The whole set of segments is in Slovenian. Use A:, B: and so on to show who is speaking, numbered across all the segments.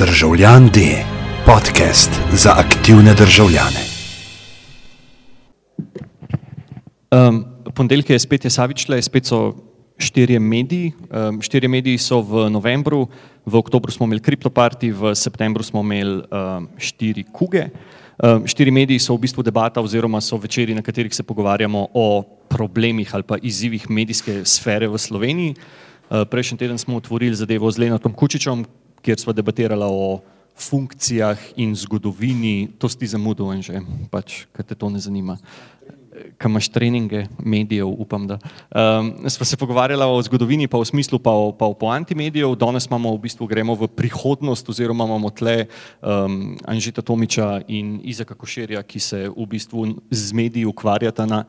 A: Državljan D, podcast za aktivne državljane.
B: Um, ponedeljek je spet Savičle, spet so štirje mediji. Um, štirje mediji so v novembru, v oktobru smo imeli kriptoparti, v septembru smo imeli um, štiri kuge. Um, štiri mediji so v bistvu debata oziroma so večeri, na katerih se pogovarjamo o problemih ali pa izzivih medijske sfere v Sloveniji. Uh, prejšnji teden smo otvorili zadevo z Lenatom Kučičem, kjer smo debatirali o funkcijah in zgodovini, to si zamudil že, pač, kaj te to ne zanima. Kaj imaš treninge medijev, upam, da. Um, sva se pogovarjala o zgodovini, pa v smislu, pa o, pa o poanti medijev. Danes imamo v bistvu gremo v prihodnost, oziroma imamo tle um, Anžita Tomiča in Izaka Košerja, ki se v bistvu z mediji ukvarjata na,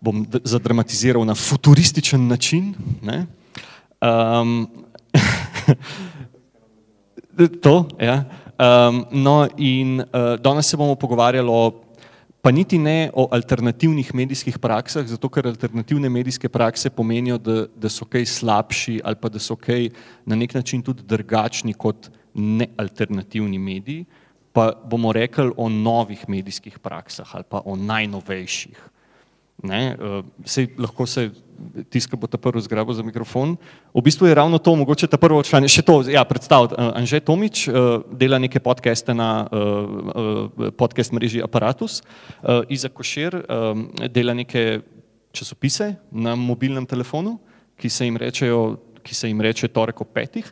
B: bom zadramatiziral, na futurističen način. Um, To, ja. Um, no, in uh, danes se bomo pogovarjali o, pa niti ne o alternativnih medijskih praksah, zato ker alternativne medijske prakse pomenijo, da, da so kaj slabši ali pa da so kaj na nek način tudi drugačni kot nealternativni mediji, pa bomo rekli o novih medijskih praksah ali pa o najnovejših. Ne, uh, sej, lahko se tiska bo ta prvi zgrabil za mikrofon. V bistvu je ravno to, mogoče ta prvo vprašanje, še to, ja, predstavljati. Uh, Anže Tomič uh, dela neke podcaste na uh, podcast mreži Apparatus, Iza Košir dela neke časopise na mobilnem telefonu, ki se jim rečejo, ki se jim reče torek ob petih.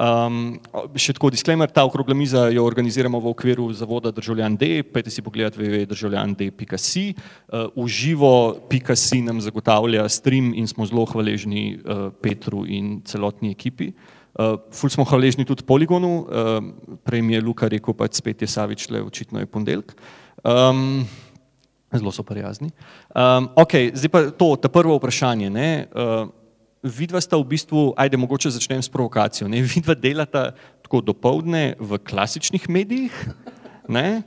B: Um, še tako, disclaimer, ta okrogla miza jo organiziramo v okviru zavoda Državljan D, pejte si pogledat www.državljand.si. Uh, uživo.si nam zagotavlja stream in smo zelo hvaležni uh, Petru in celotni ekipi. Uh, ful smo hvaležni tudi Poligonu, uh, prej mi je Luka rekel, pač spet je Savič le, očitno je ponedeljek. Um, zelo so prijazni. Um, ok, zdaj pa to, ta prvo vprašanje. Ne, uh, vidva sta v bistvu, ajde, mogoče začnem s provokacijo. Ne? Vidva delata tako dopoledne v klasičnih medijih. Ne?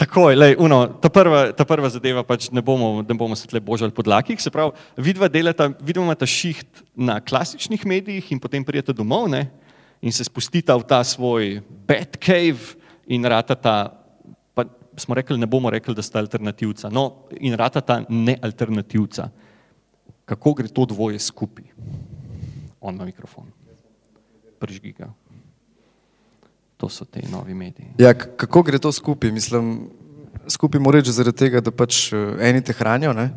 B: Takoj, lej, uno, ta, prva, ta prva zadeva, pač ne bomo, ne bomo se tle božali po dlakih. Se pravi, vidva delata, vidva imata šiht na klasičnih medijih in potem prijete domov ne? in se spustita v ta svoj bad cave in ratata, pa smo rekli, ne bomo rekli, da sta alternativca, no in ratata nealternativca kako gre to dvoje skupaj. On na mikrofon. Prižgi ga. To so te novi mediji.
C: Ja, kako gre to skupaj? Mislim, skupaj mora reči zaradi tega, da pač eh, eni te hranijo, ne?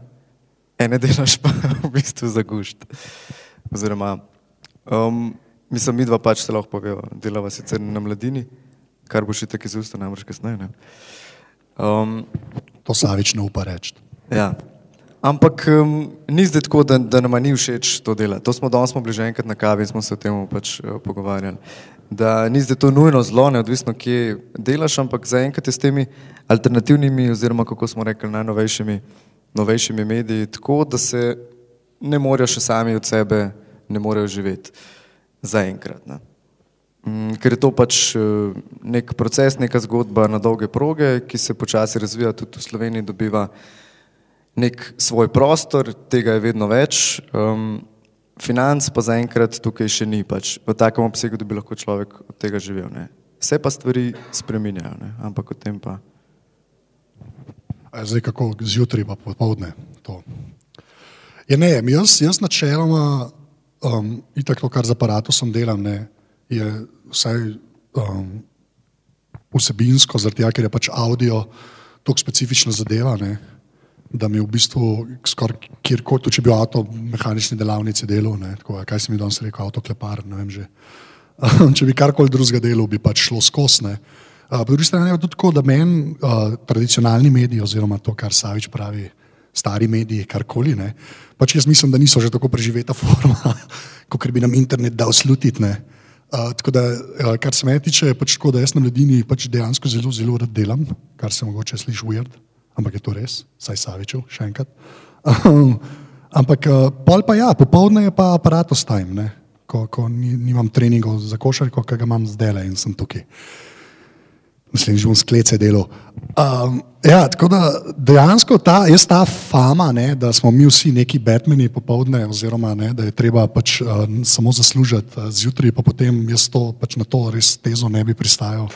C: ene delaš pa v bistvu za gušt. Oziroma, um, mislim, mi dva pač se lahko poveva, delava sicer na mladini, kar bo še tako iz usta namreč kasneje.
D: Um, to Savič ne upa reči.
C: Ja, Ampak um, ni zdaj tako, da, da nam ni všeč to delo. To smo danes bili že enkrat na kavi in smo se o tem pač uh, pogovarjali. Da ni zdaj to nujno zlo, neodvisno, kje delaš, ampak zaenkrat je s temi alternativnimi, oziroma kako smo rekli, najnovejšimi novejšimi mediji, tako da se ne morejo še sami od sebe, ne morejo živeti. Zaenkrat. Um, ker je to pač uh, nek proces, neka zgodba na dolge proge, ki se počasi razvija, tudi v Sloveniji dobiva nek svoj prostor, tega je vedno več, um, financ pa zaenkrat tukaj še ni, pač v takem obsegu, da bi lahko človek od tega živel. Ne. Vse pa stvari spreminjajo, ne. ampak o tem pa.
D: A zdaj kako zjutraj pa popovdne to. Ja, ne, jaz, jaz načeloma, um, itak to, kar z aparatom delam, ne, je vsaj um, vsebinsko, zaradi tega, ker je pač audio tako specifična zadeva, ne, da mi v bistvu skoraj kjerkoli, če bi v avto mehanični delavnici delal, ne, tako, kaj si mi danes rekel, avto klepar, ne vem že. če bi karkoli drugega delal, bi pač šlo skosne. Po drugi strani je tudi tako, da meni uh, tradicionalni mediji, oziroma to, kar Savič pravi, stari mediji, karkoli, ne, pač jaz mislim, da niso že tako preživeta forma, kot bi nam internet dal slutiti. Uh, tako da, uh, kar se me tiče, je pač tako, da jaz na mladini pač dejansko zelo, zelo rad delam, kar se mogoče sliši weird ampak je to res, saj Saviču, še enkrat. ampak eh, pol pa ja, popoldne je pa aparatus time, ne? ko, ko nimam treningov za košarko, ki ga imam zdaj le in sem tukaj. naslednjič bom sklece delal. Um, ja, tako da dejansko ta, jaz ta fama, ne, da smo mi vsi neki Batmani popovdne, oziroma ne, da je treba pač uh, samo zaslužiti uh, zjutraj, pa potem jaz to, pač na to res tezo ne bi pristajal.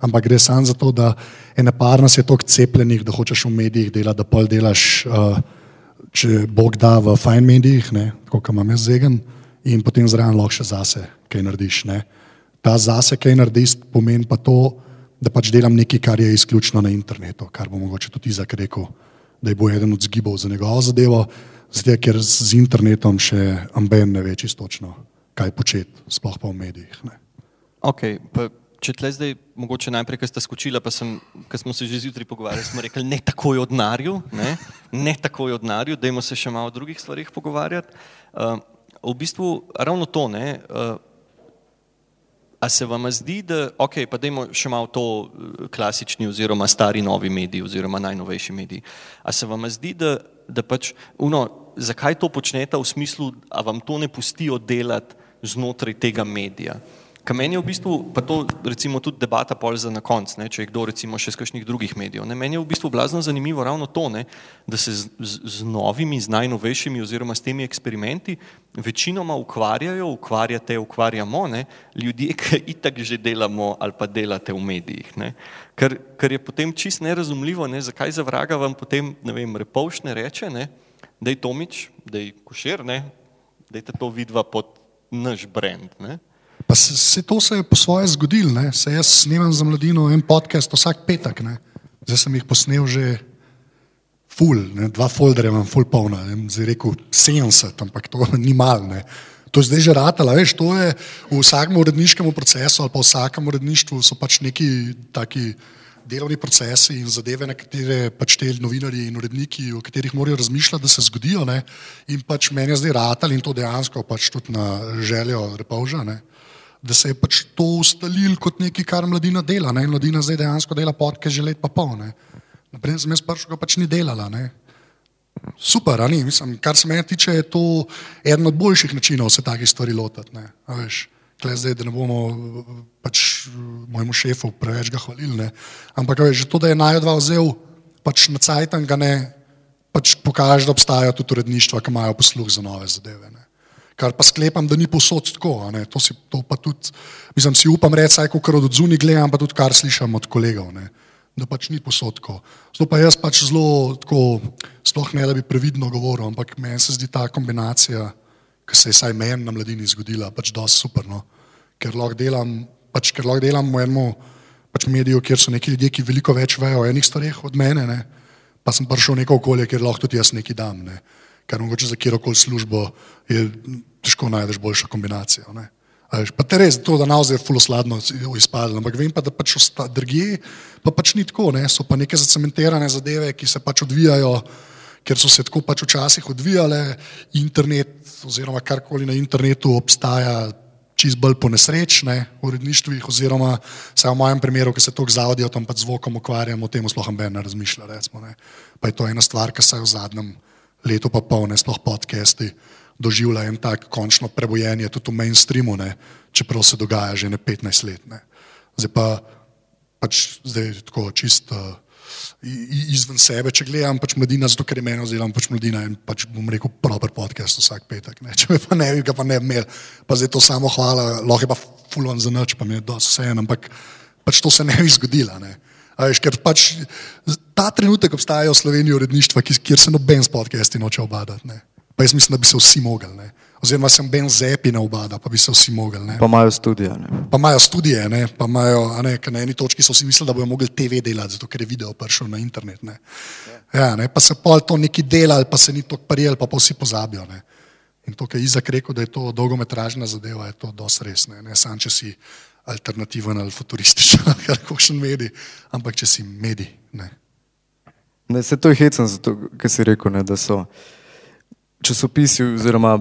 D: Ampak gre samo za to, da ena par nas je toliko cepljenih, da hočeš v medijih delati, da pol delaš, uh, če Bog da v fajn medijih, tako kot imam jaz zegen, in potem zraven lahko še zase kaj narediš. Ne. Ta zase kaj narediš pomeni pa to, da pač delam nekaj, kar je izključno na internetu, kar bo mogoče tudi Izak rekel, da je bo eden od zgibov za njegovo zadevo, zdaj, ker z internetom še amben ne ve čisto točno, kaj početi, sploh pa v medijih. Ne.
B: Okay, pa če tle zdaj, mogoče najprej, ker ste skočili, pa sem, ker smo se že zjutraj pogovarjali, smo rekli, ne takoj od narju, ne, ne takoj od narju, dajmo se še malo o drugih stvarih pogovarjati. Uh, v bistvu ravno to, ne, uh, A se vam zdi, da, ok, pa dajmo še malo to klasični oziroma stari novi mediji oziroma najnovejši mediji. A se vam zdi, da, da pač, uno, zakaj to počnete v smislu, a vam to ne pustijo delati znotraj tega medija? Kaj meni je v bistvu, pa to recimo tudi debata pol za na konc, ne, če je kdo recimo še z kakšnih drugih medijev, ne, meni je v bistvu blazno zanimivo ravno to, ne, da se z, z, z novimi, z najnovejšimi oziroma s temi eksperimenti večinoma ukvarjajo, ukvarjate, ukvarjamo, ne, ljudje, ki itak že delamo ali pa delate v medijih, ne, ker, ker je potem čist nerazumljivo, ne, zakaj za vraga vam potem, ne vem, repovšne reče, ne, dej Tomič, dej Košer, ne, dejte to vidva pod naš brand, ne.
D: Pa se, se to se je po svoje zgodilo, se jaz snemam za mladino en podcast vsak petek, ne? zdaj sem jih posnel že full, ne? dva folderja imam full polna, zdaj rekel 70, ampak to ni mal. Ne? To je zdaj že ratala, veš, to je v vsakem uredniškem procesu ali pa v vsakem uredništvu so pač neki taki delovni procesi in zadeve, na katere pač te novinari in uredniki, o katerih morajo razmišljati, da se zgodijo. Ne? In pač meni je zdaj ratal in to dejansko pač tudi na željo repovža. Ne? Da se je pač to ustalil kot nekaj, kar mladina dela. Ne? Mladina zdaj dejansko dela podke že let pa pol. Naprej sem jaz prvo, pač ni delala. Ne? Super, ni, mislim, kar se mene tiče, je to eden od boljših načinov se takih stvari lotiti. Klej zdaj, da ne bomo pač mojemu šefu preveč ga hvalili. Ne? Ampak veš, to, da je najdva vzel pač na cajtan, ga ne pač pokaže, da obstajajo tudi uredništva, ki imajo posluh za nove zadeve. Ne? Kar pa sklepam, da ni posod tako. To, si, to tudi, mislim, si upam reči, saj kot od zunaj gledam, pa tudi kar slišim od kolegov, ne? da pač ni posod tako. Zato pa jaz pač zelo, tako, sploh ne da bi previdno govoril, ampak meni se zdi ta kombinacija, ki se je saj meni na mladini zgodila, pač dosti super. No? Ker lahko delam, pač, ker lahko delam v enem pač mediju, kjer so neki ljudje, ki veliko več vejo o enih stvareh od mene, ne? pa sem prišel v neko okolje, kjer lahko tudi jaz nekaj dam. Ne? Ker mogoče za kjerkoli službo je težko najdeš boljšo kombinacijo. Ne? Pa te res, to, da naozaj je fulosladno izpadlo, ampak vem pa, da pač drugje pa pač ni tako, ne? so pa neke zacementirane zadeve, ki se pač odvijajo, ker so se tako pač včasih odvijale, internet oziroma karkoli na internetu obstaja čist bolj po nesrečne uredništvih oziroma vsaj v mojem primeru, ki se toliko z avdijem pa zvokom ukvarjamo, o tem sploh ben ne razmišlja, recimo, ne? pa je to ena stvar, ki se je v zadnjem letu pa polne, sploh podcasti doživlja en tak končno prebojenje tudi v mainstreamu, ne, čeprav se dogaja že ne 15 let. Ne. Zdaj pa pač zdaj tako čisto izven sebe, če gledam pač mladina, zato ker je meni oziroma pač mladina in pač bom rekel proper podcast vsak petek. Ne. Če me pa ne bi, ga pa ne bi imel, pa zdaj to samo hvala, lahko je pa fulon za noč, pa mi je dosti vse en, ampak pač to se ne bi zgodilo. Ne. Veš, ker pač ta trenutek obstajajo v Sloveniji uredništva, kjer se noben s podcasti noče obadati. Pa jaz mislim, da bi se vsi mogli. Ne? Oziroma, sem ben zepi na obada, pa bi se vsi mogli. Ne?
C: Pa imajo študije.
D: Pa imajo študije, ne? pa imajo, ne, na eni točki so si mislili, da bodo mogli TV delati, zato ker je video prišel na internet. Ne? Ja, ne? Pa se pol to neki delali, pa se ni to parijel, pa pa vsi pozabijo. Ne? In to, kar je Izak rekel, da je to dolgometražna zadeva, je to dosti res. Ne, ne sam, če si alternativen ali futurističen ali kakšen medij, ampak če si medij. Ne.
C: Ne, se to je hecen, zato, ker si rekel, ne, da so časopisi oziroma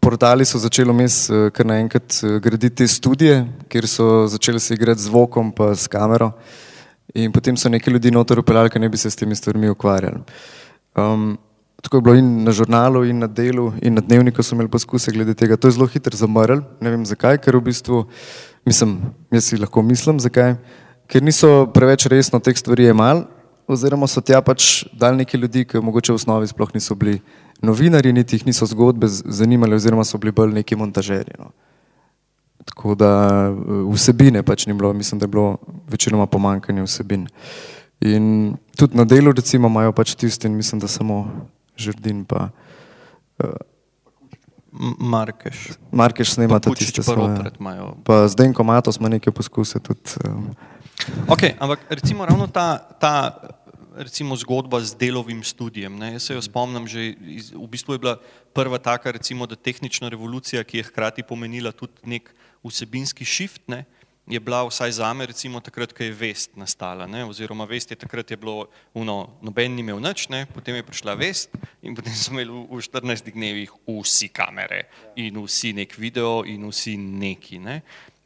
C: portali so začeli vmes eh, kar naenkrat eh, graditi studije, kjer so začeli se igrati z zvokom pa s kamero in potem so neki ljudi noter upeljali, ker ne bi se s temi stvarmi ukvarjali. Um, tako je bilo in na žurnalu, in na delu, in na dnevniku so imeli poskuse glede tega. To je zelo hitro zamrl, ne vem zakaj, ker v bistvu, mislim, jaz si lahko mislim zakaj, ker niso preveč resno teh stvari jemali, oziroma so tja pač dali neki ljudi, ki mogoče v osnovi sploh niso bili novinarji, niti jih niso zgodbe z- zanimali, oziroma so bili bolj neki montažerji. No. Tako da eh, vsebine pač ni bilo, mislim, da je bilo večinoma pomankanje vsebin. In tudi na delu, recimo, imajo pač tisti, in mislim, da samo Žrdin pa
B: M- Markeš.
C: Markeš snemata tiste
B: pa
C: svoje. Pa zdaj, ko Matos ima neke poskuse tudi. Um,
B: Okay, ampak recimo ravno ta, ta recimo zgodba z delovim študijem. Ne? Jaz se jo spomnim, že iz, v bistvu je bila prva taka, recimo, da tehnična revolucija, ki je hkrati pomenila tudi nek vsebinski shift, ne? je bila vsaj zame recimo takrat, ko je vest nastala. Ne? Oziroma vest je takrat je bilo, uno, noben ni imel nič, ne? potem je prišla vest in potem smo imeli v, v 14 dnevih vsi kamere in vsi nek video in vsi neki. Ne?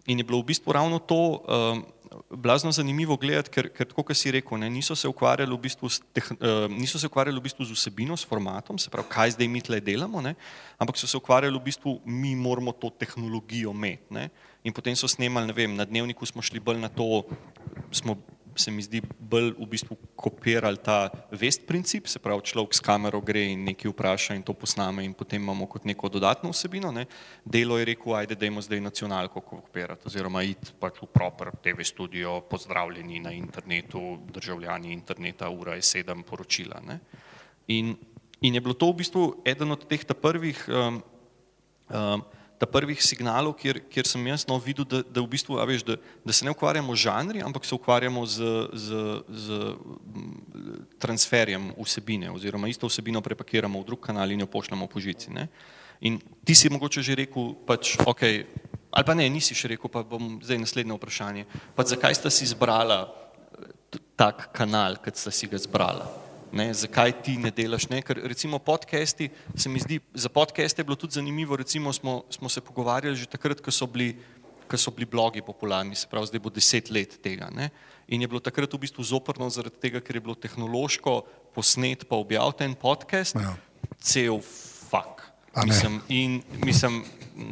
B: In je bilo v bistvu ravno to um, blazno zanimivo gledati, ker, ker tako, kot si rekel, ne, niso, se v bistvu teh, uh, niso se ukvarjali v bistvu z vsebino, s formatom, se pravi, kaj zdaj mi tle delamo, ne, ampak so se ukvarjali v bistvu, mi moramo to tehnologijo imeti. ne. In potem so snemali, ne vem, na dnevniku smo šli bolj na to, smo se mi zdi bolj v bistvu kopirali ta vest princip, se pravi, človek s kamero gre in nekaj vpraša in to posname in potem imamo kot neko dodatno vsebino. Ne. Delo je rekel, ajde, dajmo zdaj nacionalko kopirati oziroma iti pač v proper TV studio, pozdravljeni na internetu, državljani interneta, ura je sedem poročila. Ne. In, in je bilo to v bistvu eden od teh prvih um, um, ta prvih signalov, kjer, kjer sem jaz no, videl, da, da, v bistvu, veš, da, da se ne ukvarjamo z žanri, ampak se ukvarjamo z, z, z mm, transferjem vsebine, oziroma isto vsebino prepakiramo v drug kanal in jo pošljemo po žici. Ne? In ti si mogoče že rekel, pač, ok, ali pa ne, nisi še rekel, pa bom zdaj naslednje vprašanje. Pač zakaj sta si izbrala eh, tak kanal, kot sta si ga izbrala? Ne, zakaj ti ne delaš? Ne? Ker recimo podcasti, se mi zdi, za podcaste je bilo tudi zanimivo, recimo smo, smo se pogovarjali že takrat, ko so bili ko so bili blogi popularni, se pravi, zdaj bo deset let tega. Ne? In je bilo takrat v bistvu zoprno zaradi tega, ker je bilo tehnološko posnet pa objavljen podcast,
D: Ja.
B: cel. Mislim, in, mislim,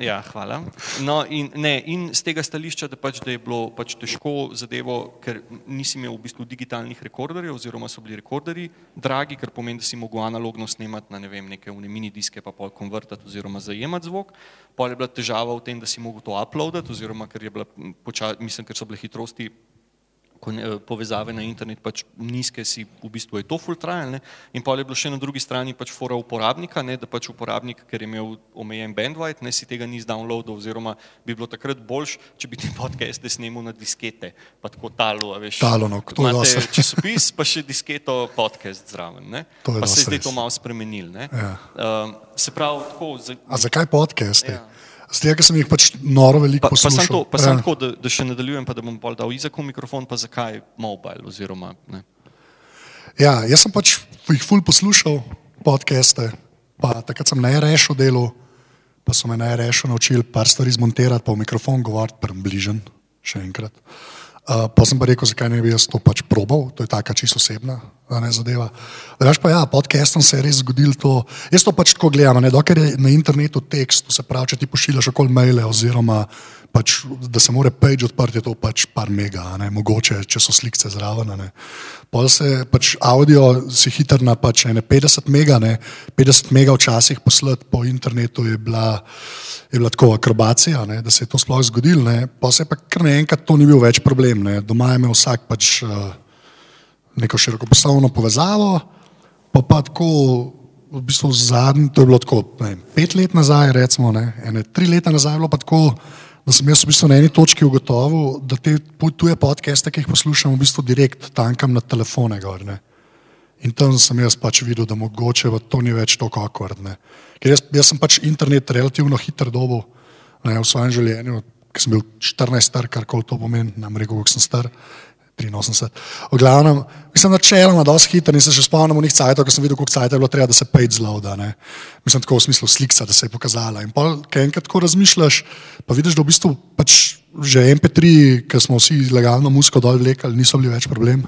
B: ja, hvala. No, in, ne, in z tega stališča, da, pač, da je bilo pač težko zadevo, ker nisi imel v bistvu digitalnih rekorderjev, oziroma so bili rekorderji dragi, kar pomeni, da si mogel analogno snemati na ne vem, neke mini diske, pa pol konvertati oziroma zajemati zvok. Pol je bila težava v tem, da si mogel to uploadati, oziroma ker, bila, poča, mislim, ker so bile hitrosti povezave na internet pač nizke, si v bistvu je to full trial. Ne? In pa je bilo še na drugi strani pač fora uporabnika, ne? da pač uporabnik, ker je imel omejen bandwidth, ne si tega ni zdownloadal, oziroma bi bilo takrat boljš, če bi ti podcaste snemal na diskete, pa tako talo, veš.
D: Talo, no, to je dosti.
B: časopis, pa še disketo podcast zraven. Ne?
D: To je
B: pa se je zdaj to malo spremenil. Ne?
D: Ja.
B: Um, se pravi, tako, za,
D: A zakaj podcaste?
B: Ja.
D: Zdaj, ker sem jih pač noro veliko
B: Pa, pa
D: poslušal.
B: sem to, pa sem
D: Ja.
B: tako, da, da še nadaljujem, pa da bom pol dal Izaku mikrofon, pa zakaj mobile oziroma ne.
D: Ja, jaz sem pač jih ful poslušal, podcaste, pa takrat sem najrešil delo, pa so me najrešil naučili par stvari zmontirati, pa v mikrofon govoriti, prem bližen, še enkrat. Uh, pa sem pa rekel, zakaj ne bi jaz to pač probal, to je taka čisto osebna ne, zadeva. Veš pa ja, podcastom se je res zgodilo to. Jaz to pač tako gledam, ne, dokler je na internetu tekst, to se pravi, če ti pošiljaš okoli maile oziroma pač, da se mora page odprti, je to pač par mega, ne, mogoče, če so slike zraven. ne. Pol se pač audio si hiter na pač ene 50 mega, ne, 50 mega včasih poslati po internetu je bila, je bila tako akrobacija, ne, da se je to sploh zgodilo. ne. Pa se je pa kar naenkrat to ni bil več problem. Ne. Doma je imel vsak pač uh, neko širokopostavno povezavo, pa pa tako. V bistvu zadnji, to je bilo tako ne, vem, pet let nazaj, recimo, ne, ene, tri leta nazaj je bilo pa tako, da sem jaz v bistvu na eni točki ugotovil, da te tuje podcaste, ki jih poslušam, v bistvu direkt tankam na telefone. Gor, ne. In tam sem jaz pač videl, da mogoče to ni več tako akordne. Ker jaz, jaz sem pač internet relativno hitro dobil ne, v svojem življenju, ker sem bil 14 star, kar koli to pomeni, nam rekel, kako sem star. 83. V glavnem, mislim, načeloma dosti hiter in se še spomnim njih cajtov, ko sem videl, koliko cajtov je bilo treba, da se page zlauda. Ne. Mislim, tako v smislu slikca, da se je pokazala. In pa, kaj enkrat tako razmišljaš, pa vidiš, da v bistvu pač že MP3, ki smo vsi legalno muziko dol vlekali, niso bili več problem.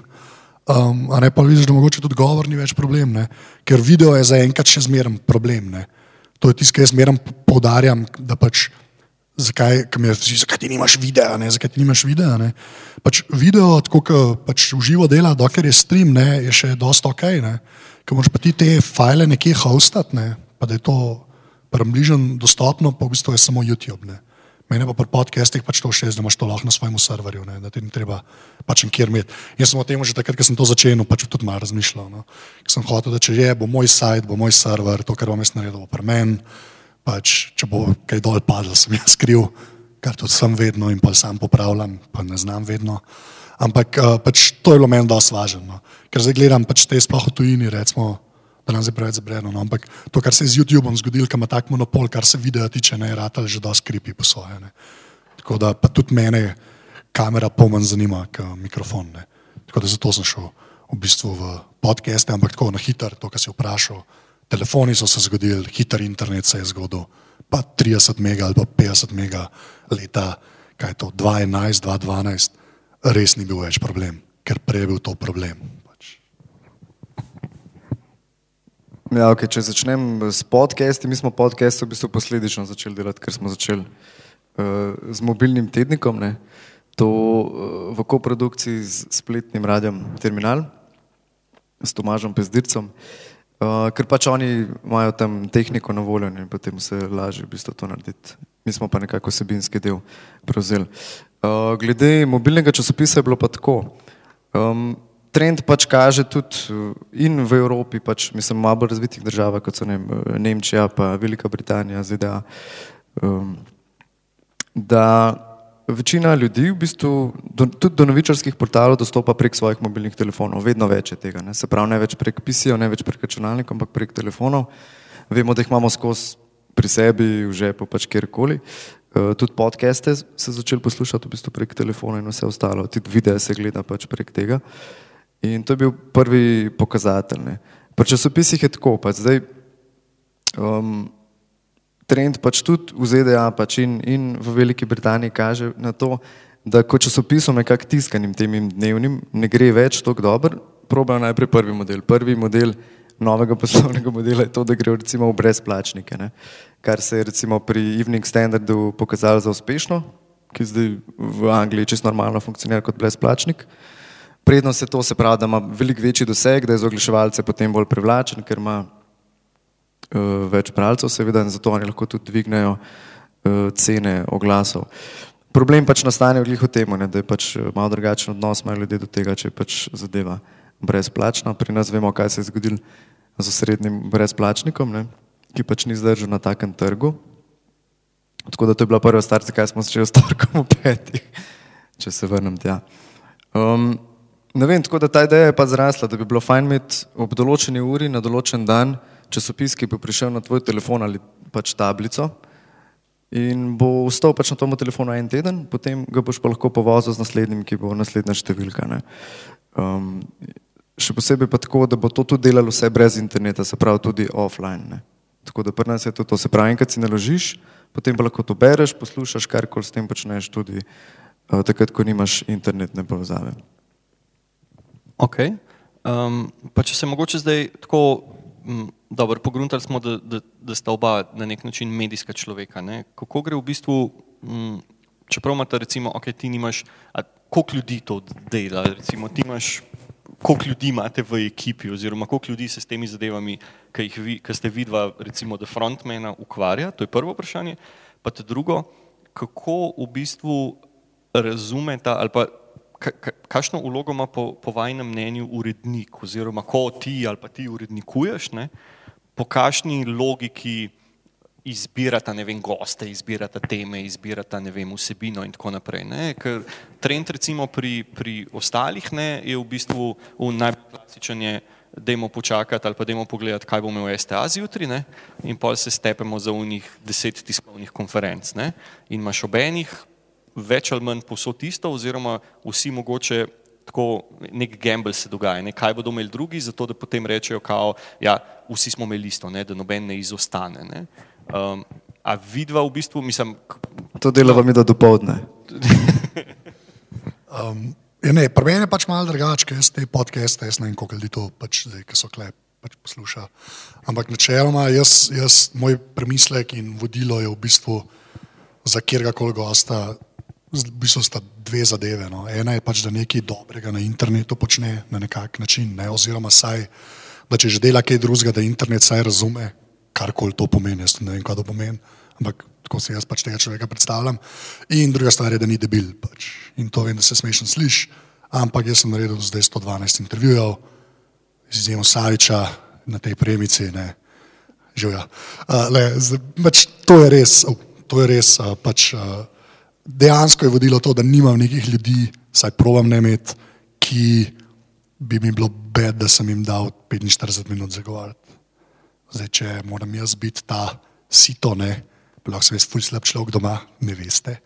D: Um, a ne pa vidiš, da mogoče tudi govor ni več problem, ne? ker video je zaenkrat še zmeren problem. Ne? To je tisto, kar jaz zmeraj poudarjam, da pač zakaj, kam je, zakaj ti nimaš videa, ne, zakaj ti nimaš videa. Ne. Pač video, tako kot pač v živo dela, dokler je stream, ne, je še dosta ok. Ker moraš pa ti te file nekje hostati, ne, pa da je to približno dostopno, pa v bistvu je samo YouTube. Ne. Mene pa pri podcastih pač to še da imaš to lahko na svojem serverju, ne, da ti ni treba pač nikjer imeti. Jaz sem o tem že takrat, ko sem to začel, pač tudi malo razmišljal. No. Ker Sem hotel, da če je, bo moj sajt, bo moj server, to, kar bom jaz naredil, bo pri meni. Pač, če bo kaj dol padlo, sem jaz skril, kar tudi sem vedno in pa sam popravljam, pa ne znam vedno. Ampak uh, pač, to je bilo meni dosti važno. No. Ker zdaj gledam pač te sploh v tujini, recimo, da nam zdaj preveč zabreno. No. Ampak to, kar se je z YouTubeom zgodilo, ki ima tak monopol, kar se videa tiče, ne je ratelj že dosti kripi po svoje. Ne. Tako da pa tudi mene kamera pomen zanima, kot mikrofon. Ne. Tako da zato sem šel v bistvu v podcaste, ampak tako na hiter, to, kar si vprašal. Telefoni so se zgodili, hiter internet se je zgodil, pa 30 mega ali pa 50 mega leta, kaj je to, 2011, 2012, res ni bil več problem, ker prej je bil to problem. Pač.
C: Ja, okay, če začnem s podcasti, mi smo podcast v bistvu posledično začeli delati, ker smo začeli uh, z mobilnim tednikom, ne? to uh, v koprodukciji z spletnim radijom Terminal, s Tomažom Pezdircem, uh, ker pač oni imajo tam tehniko na voljo in potem se lažje v bistvu to narediti. Mi smo pa nekako sebinski del prevzeli. Uh, glede mobilnega časopisa je bilo pa tako. Um, trend pač kaže tudi uh, in v Evropi, pač, mislim, malo bolj razvitih državah, kot so ne, Nemčija, pa Velika Britanija, ZDA, um, da večina ljudi v bistvu do, tudi do novičarskih portalov dostopa prek svojih mobilnih telefonov, vedno več je tega. Ne? Se pravi, ne več prek PC-jev, ne več prek računalnikov, ampak prek telefonov. Vemo, da jih imamo skozi pri sebi, v žepu, pač kjerkoli. Uh, tudi podcaste se začeli poslušati v bistvu prek telefona in vse ostalo, tudi videe se gleda pač prek tega. In to je bil prvi pokazatelj. Ne. Pri časopisih je tako, pač zdaj um, trend pač tudi v ZDA pač in, in v Veliki Britaniji kaže na to, da ko časopisom nekako tiskanim temim dnevnim ne gre več tako dobro, proba najprej prvi model. Prvi model novega poslovnega modela je to, da gre recimo v brezplačnike, ne. kar se je recimo pri Evening Standardu pokazalo za uspešno, ki zdaj v Angliji čisto normalno funkcionira kot brezplačnik. Prednost je to, se pravi, da ima veliko večji doseg, da je za oglaševalce potem bolj privlačen, ker ima več bralcev, seveda, in zato oni lahko tudi dvignejo uh, cene oglasov. Problem pač nastane v glihu temu, ne, da je pač malo drugačen odnos imajo ljudje do tega, če je pač zadeva brezplačna. Pri nas vemo, kaj se je zgodilo z osrednjim brezplačnikom, ne, ki pač ni zdržal na takem trgu. Tako da to je bila prva stvar, zakaj smo začeli s torkom v petih, če se vrnem tja. Um, ne vem, tako da ta ideja je pa zrasla, da bi bilo fajn imeti ob določeni uri na določen dan časopis, ki bi prišel na tvoj telefon ali pač tablico in bo ostal pač na tom telefonu en teden, potem ga boš pa lahko povozil z naslednjim, ki bo naslednja številka. Ne. Um, še posebej pa tako, da bo to tudi delalo vse brez interneta, se pravi tudi offline. Ne. Tako da pri nas je to, to se pravi, enkrat si naložiš, potem pa lahko to bereš, poslušaš, kar koli s tem počneš tudi uh, takrat, ko nimaš internetne povezave.
B: Ok. Um, pa če se mogoče zdaj tako m, dobro pogruntali smo, da, da, da sta oba na nek način medijska človeka. Ne? Kako gre v bistvu, m, čeprav imate recimo, ok, ti nimaš, koliko ljudi to dela, recimo ti imaš, koliko ljudi imate v ekipi oziroma koliko ljudi se s temi zadevami, ki vi, ki ste vidva recimo da frontmana ukvarja, to je prvo vprašanje. Pa to drugo, kako v bistvu razumeta ali pa kakšno vlogo ima po, po vajnem mnenju urednik, oziroma ko ti ali pa ti urednikuješ, ne, po kakšni logiki izbirata vem, goste, izbirata teme, izbirata vem, vsebino in tako naprej. Ne. Ker trend recimo pri, pri ostalih ne, je v bistvu v najbolj klasičen je, dajmo počakati ali pa dajmo pogledati, kaj bo imel STA zjutraj ne, in pol se stepemo za unih deset tiskovnih konferenc. Ne. In imaš obenih več ali manj posod isto, oziroma vsi mogoče tako nek gamble se dogaja, ne? kaj bodo imeli drugi, zato da potem rečejo, kao, ja, vsi smo imeli isto, ne? da noben ne izostane. Ne? Um, a vidva v bistvu, mislim.
C: To delava mi do dopoledne.
D: um, ja, ne, pri meni je pač malo drugače, ker te podcaste, jaz ne vem, koliko ljudi to pač zdaj, ki so klep. Pač posluša. Ampak načeloma, jaz, jaz, moj premislek in vodilo je v bistvu, za kjerkoli gosta, v bistvu sta dve zadeve. No. Ena je pač, da nekaj dobrega na internetu počne na nekak način, ne? oziroma saj, da če že dela kaj drugega, da internet saj razume, karkoli to pomeni. Jaz ne vem, kaj to pomeni, ampak tako si jaz pač tega človeka predstavljam. In druga stvar je, da ni debil. Pač. In to vem, da se smešno sliši, ampak jaz sem naredil zdaj 112 intervjujev, z izjemo Saviča na tej premici. Ne. Živijo. Uh, le, pač, to je res, to je res uh, pač, uh, dejansko je vodilo to, da nimam nekih ljudi, saj provam ne imeti, ki bi mi bilo bed, da sem jim dal 45 minut zagovarjati. Zdaj, če moram jaz biti ta sito, ne, lahko sem jaz fulj slab človek doma, ne veste.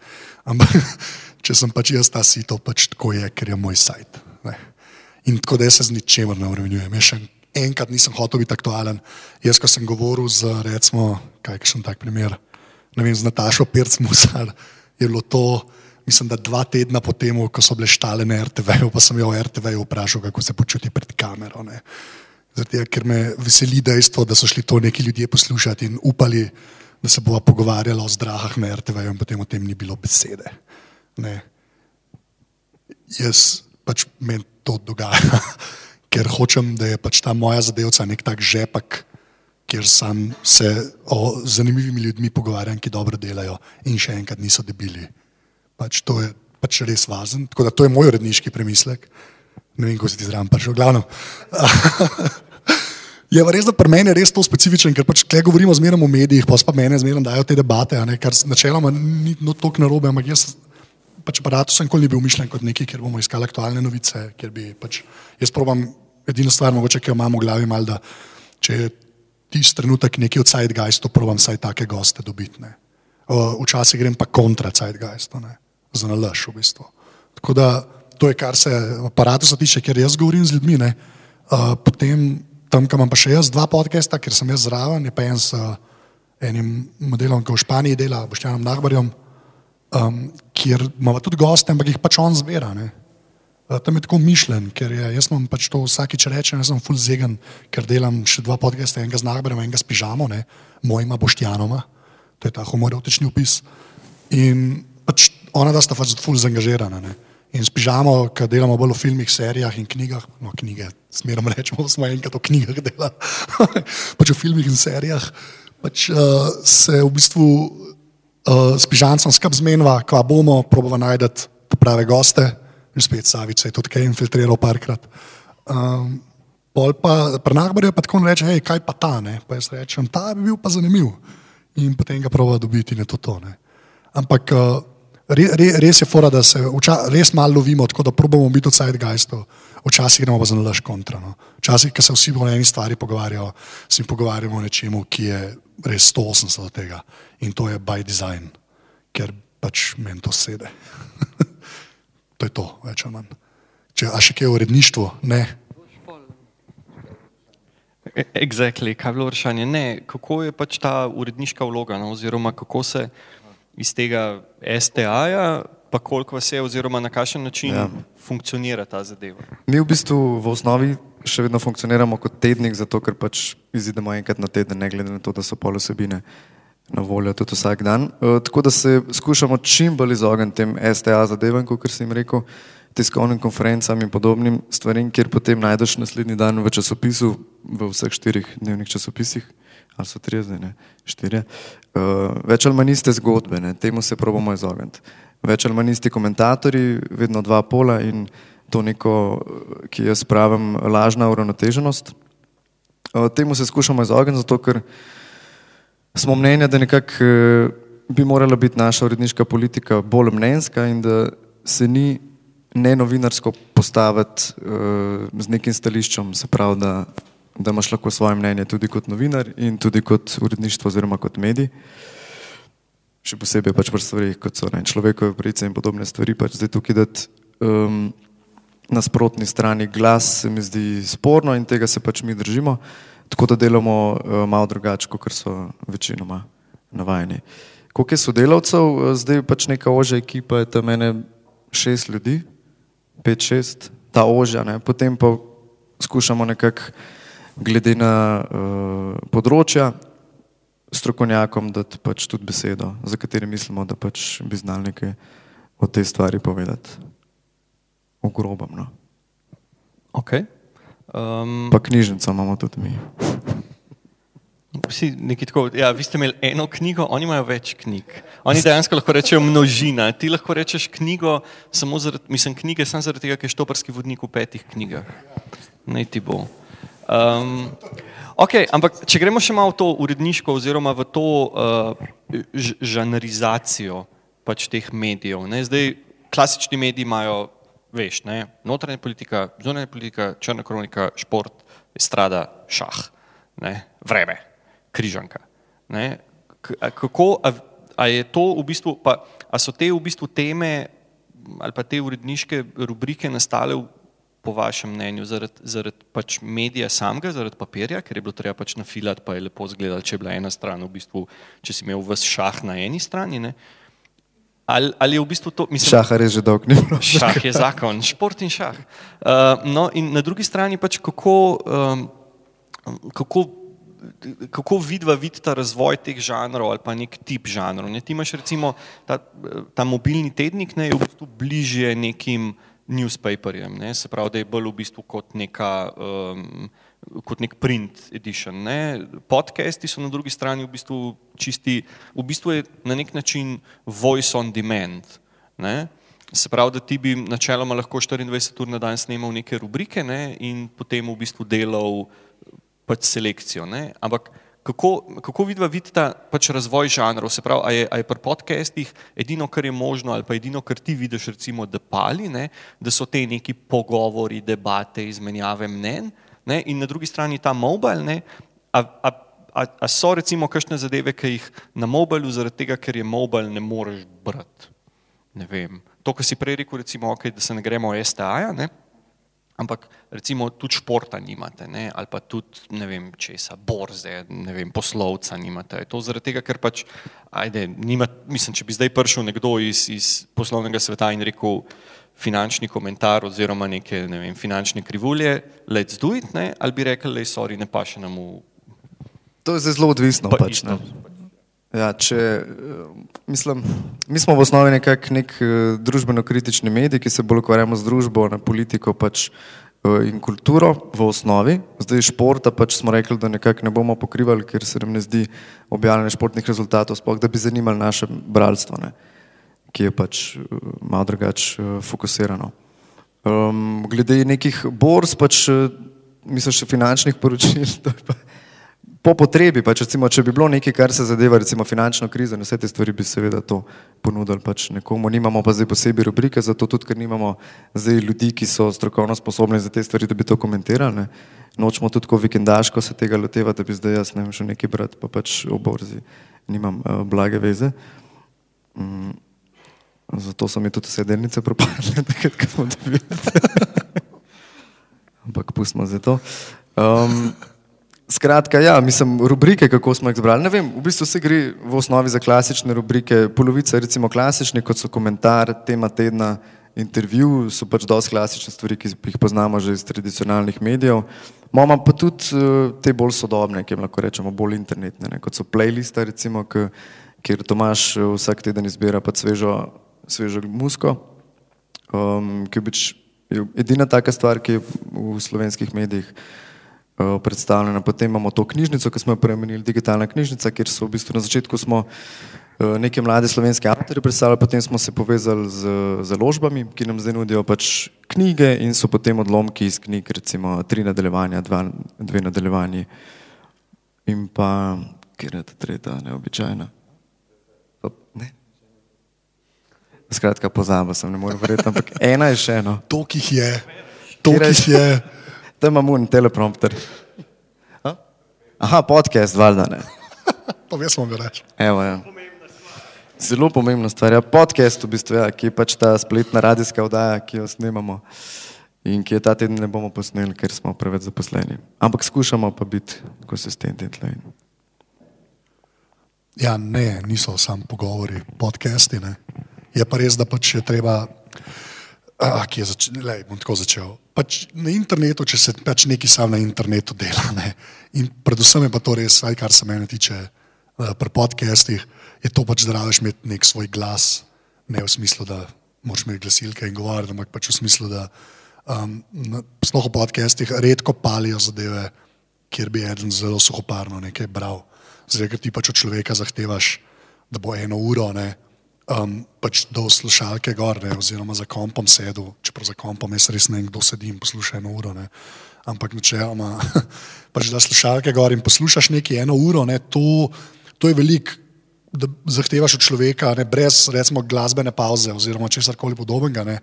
D: Ampak če sem pač jaz ta sito, pač tako je, ker je moj sajt. Ne. In tako da jaz se z ničemer ne uremenjujem. Jaz še enkrat nisem hotel biti aktualen. Jaz, ko sem govoril z, recimo, kaj je še en tak primer, ne vem, z Natašo Pirc-Musar, je bilo to, mislim, da dva tedna po tem, ko so bile štale na RTV, pa sem jo o RTV vprašal, kako se počuti pred kamero. Zato, ker me veseli dejstvo, da so šli to neki ljudje poslušati in upali, da se bova pogovarjala o zdrahah na RTV, in potem o tem ni bilo besede. Ne. Jaz pač meni to dogaja, ker hočem, da je pač ta moja zadevca nek tak žepek kjer sem se o zanimivimi ljudmi pogovarjal, ki dobro delajo in še enkrat niso debili. Pač to je pač res važno. Tako da to je moj uredniški premislek. Ne vem, kako se ti zraven prišel. Glavno. Je pa res, da pri meni je res to specifičen, ker pač, tukaj govorimo zmeraj o medijih, pa pa meni zmeraj dajo te debate, ne, kar načeloma ni no, tako narobe, ampak jaz pač aparatus nikoli ni bil mišljen kot nekaj, kjer bomo iskali aktualne novice, kjer bi pač, jaz probam edino stvar, mogoče, ki jo imamo v glavi, mal, da če je tisti trenutek nekaj od Zeitgeistu, provam vsaj take goste dobiti. Ne. Včasih grem pa kontra ne. za nalaž v bistvu. Tako da to je, kar se aparatu tiče, ker jaz govorim z ljudmi. Ne. Potem tam, kam imam pa še jaz dva podcasta, ker sem jaz zraven, je pa en s enim modelom, ki v Španiji dela, Boštjanom Nahbarjem, um, kjer imamo tudi goste, ampak jih pač on zbira. Ne. Eh, tam je tako mišljen, ker je, jaz vam pač to vsakič rečem, jaz sem full zegen, ker delam še dva podcasta, enega z Nagberem, enega s pižamo, ne, mojima boštjanoma, to je ta homoerotični opis. In pač ona da sta pač full zaangažirana. Ne. In s pižamo, ker delamo bolj o filmih, serijah in knjigah, no knjige, smerom rečemo, smo enkrat o knjigah delali, pač o filmih in serijah, pač uh, se v bistvu uh, s pižancem skrb zmenjava, kva bomo, probava najdete prave goste, in spet Savič se je tudi kaj infiltriral parkrat. Um, pol pa pri Nagbarju pa tako reče, hej, kaj pa ta, ne? pa jaz rečem, ta bi bil pa zanimiv. In potem ga prova dobiti je to to. Ne? Ampak uh, re, re, res je fora, da se vča, res malo lovimo, tako da probamo biti od Zeitgeistov. Včasih gremo pa za nalaž kontra. No. Včasih, ko se vsi o eni stvari pogovarjajo, se jim pogovarjamo o nečemu, ki je res 180 od tega. In to je by design, ker pač meni to sede. To je to, več ali manj. Če, a še kaj o uredništvu? Ne.
B: Exactly. Kaj je bilo vprašanje? Ne, kako je pač ta uredniška vloga, no? oziroma kako se iz tega STA-ja, pa koliko vas je, oziroma na kakšen način ja. funkcionira ta zadeva?
C: Mi v bistvu v osnovi še vedno funkcioniramo kot tednik, zato ker pač izidemo enkrat na teden, ne glede na to, da so pol osebine na voljo tudi vsak dan. Uh, tako da se skušamo čim bolj izogniti tem STA zadevam, kot sem rekel, tiskovnim konferencam in podobnim stvarem, kjer potem najdeš naslednji dan v časopisu, v vseh štirih dnevnih časopisih, ali so tri zdaj, ne, štiri. Uh, več ali manj iste zgodbe, ne, temu se probamo izogniti. Več ali manj isti komentatorji, vedno dva pola in to neko, ki jaz pravim, lažna uravnoteženost. Uh, temu se skušamo izogniti, zato ker smo mnenja, da nekako eh, bi morala biti naša uredniška politika bolj mnenjska in da se ni ne novinarsko postaviti uh, z nekim stališčem, se pravi, da, da imaš lahko svoje mnenje tudi kot novinar in tudi kot uredništvo oziroma kot medij. Še posebej pač pri stvarih, kot so človekove pravice in podobne stvari, pač zdaj tukaj dati um, na sprotni strani glas se mi zdi sporno in tega se pač mi držimo. Uh, tako da delamo uh, malo drugače, kot so večinoma navajeni. Koliko je sodelavcev, uh, zdaj pač neka ožja ekipa, je tam mene šest ljudi, pet, šest, ta ožja, ne? potem pa skušamo nekako glede na uh, področja strokovnjakom dati pač tudi besedo, za kateri mislimo, da pač bi znali nekaj o tej stvari povedati. V grobem. No.
B: Okay. Um,
C: Pa knjižnico imamo tudi mi.
B: Vsi neki tako, ja, vi ste imeli eno knjigo, oni imajo več knjig. Oni dejansko lahko rečejo množina. Ti lahko rečeš knjigo, samo zaradi, mislim, knjige samo zaradi tega, ker je štoparski vodnik v petih knjigah. Naj ti bo. Um, okay, ampak če gremo še malo v to uredniško oziroma v to uh, žanrizacijo pač teh medijev. Ne? Zdaj, klasični mediji imajo, veš, ne? notranja politika, zunanja politika, črna kronika, šport, estrada, šah, ne? vreme, križanka. Ne? Kako, a, a je to v bistvu, pa, a so te v bistvu teme ali pa te uredniške rubrike nastale v po vašem mnenju, zaradi, zaradi pač medija samega, zaradi papirja, ker je bilo treba pač nafilati, pa je lepo izgledalo, če je bila ena stran, v bistvu, če si imel vse šah na eni strani. Ne? Ali, ali je v bistvu to, mislim,
C: Šaha res že dolgo ni bilo.
B: Šah je zakon, šport in šah. Uh, no, in na drugi strani pač kako, um, kako, kako vidva vidita razvoj teh žanrov ali pa nek tip žanrov. Ne? Ti imaš recimo ta, ta mobilni tednik, ne, je v bistvu bližje nekim newspaperjem, ne? se pravi, da je bolj v bistvu kot neka um, kot nek print edition. Ne? Podcasti so na drugi strani v bistvu čisti, v bistvu je na nek način voice on demand. Ne? Se pravi, da ti bi načeloma lahko 24 ur na dan snemal neke rubrike ne? in potem v bistvu delal pač selekcijo. Ne? Ampak kako, kako vidva vidita pač razvoj žanrov? Se pravi, a je, a je pri podcastih edino, kar je možno ali pa edino, kar ti vidiš recimo, da pali, ne? da so te neki pogovori, debate, izmenjave mnen ne? in na drugi strani ta mobile, ne? a, a, a, a so recimo kakšne zadeve, ki jih na mobilu zaradi tega, ker je mobile, ne moreš brati. Ne vem. To, kar si prej rekel, recimo, okay, da se ne gremo STA-ja, ne? ampak recimo tudi športa nimate, ne? ali pa tudi ne vem česa, borze, ne vem, poslovca nimate. Je To zaradi tega, ker pač, ajde, nima, mislim, če bi zdaj prišel nekdo iz, iz poslovnega sveta in rekel finančni komentar oziroma neke ne vem, finančne krivulje, let's do it, ne? ali bi rekel, lej, sorry, ne paše nam v
C: To je zelo odvisno.
B: pa
C: pač,
B: isto.
C: Ja, če, eh, mislim, mi smo v osnovi nekak nek eh, družbeno-kritični medij, ki se bolj ukvarjamo z družbo, na politiko pač, eh, in kulturo v osnovi. Zdaj športa pač smo rekli, da nekako ne bomo pokrivali, ker se nam ne zdi objavljanje športnih rezultatov, sploh da bi zanimali naše bralstvo, ne, ki je pač eh, malo drugače eh, fokusirano. Um, glede nekih borz, pač, eh, misliš, finančnih poročil, to pa po potrebi, pač recimo, če bi bilo nekaj, kar se zadeva recimo finančno krizo in vse te stvari, bi seveda to ponudili pač nekomu. Nimamo pa zdaj posebej rubrike, zato tudi, ker nimamo zdaj ljudi, ki so strokovno sposobni za te stvari, da bi to komentirali. Ne. Nočemo tudi tako vikendaško se tega lotevati, da bi zdaj jaz ne vem šel nekaj brati, pa pač o borzi nimam uh, blage veze. Mm, zato so mi tudi vse delnice propadle, takrat, ko smo dobili. Ampak pustimo za to. Um, Skratka, ja, mislim, rubrike, kako smo jih zbrali. Ne vem, v bistvu se gre v osnovi za klasične rubrike. Polovica je recimo klasični, kot so komentar, tema tedna, intervju, so pač dosti klasične stvari, ki jih poznamo že iz tradicionalnih medijev. Imamo pa tudi uh, te bolj sodobne, ki jim lahko rečemo bolj internetne, ne, kot so playliste, recimo, kjer Tomaš eh, vsak teden izbira pač svežo, svežo musko, um, ki je pač je edina taka stvar, ki je v slovenskih medijih uh, predstavljena. Potem imamo to knjižnico, ki smo jo premenili, digitalna knjižnica, kjer so v bistvu na začetku smo uh, neke mlade slovenske avtorje predstavljali, potem smo se povezali z založbami, ki nam zdaj nudijo pač knjige in so potem odlomki iz knjig, recimo tri nadaljevanja, dva, dve nadaljevanji in pa, kjer je ta tretja, neobičajna. Ne. Skratka, pozabil sem, ne morem verjeti, ampak ena je še eno.
D: Tok jih je, tok jih je.
C: Tam imamo un teleprompter. A? Aha, podcast, valjda ne.
D: Pa veš, smo ga reči.
C: Evo, ja. Zelo pomembna stvar. Ja, podcast, v bistvu, ja, ki je pač ta spletna radijska oddaja, ki jo snemamo in ki je ta teden ne bomo posneli, ker smo preveč zaposleni. Ampak skušamo pa biti konsistentni. tle.
D: Ja, ne, niso samo pogovori, podcasti. Ne. Je pa res, da pač je treba. Ah, je začel, lej, bom tako začel. Pač na internetu, če se pač nekaj sam na internetu dela. Ne. In predvsem je pa to res, kar se mene tiče, pri podcastih, je to pač, da rabiš imeti nek svoj glas, ne v smislu, da moraš imeti glasilke in govoriti, ampak pač v smislu, da um, na- sploh v podcastih redko palijo zadeve, kjer bi eden zelo suhoparno nekaj bral. Zdaj, ker ti pač od človeka zahtevaš, da bo eno uro, ne, um, pač do slušalke gor, ne, oziroma za kompom sedel, čeprav za kompom jaz res ne vem, kdo sedi in posluša eno uro. Ne. Ampak načeloma, pač da slušalke gor in poslušaš nekaj eno uro, ne, to, to je veliko, da zahtevaš od človeka, ne, brez recimo glasbene pauze oziroma česar koli podobnega. Ne.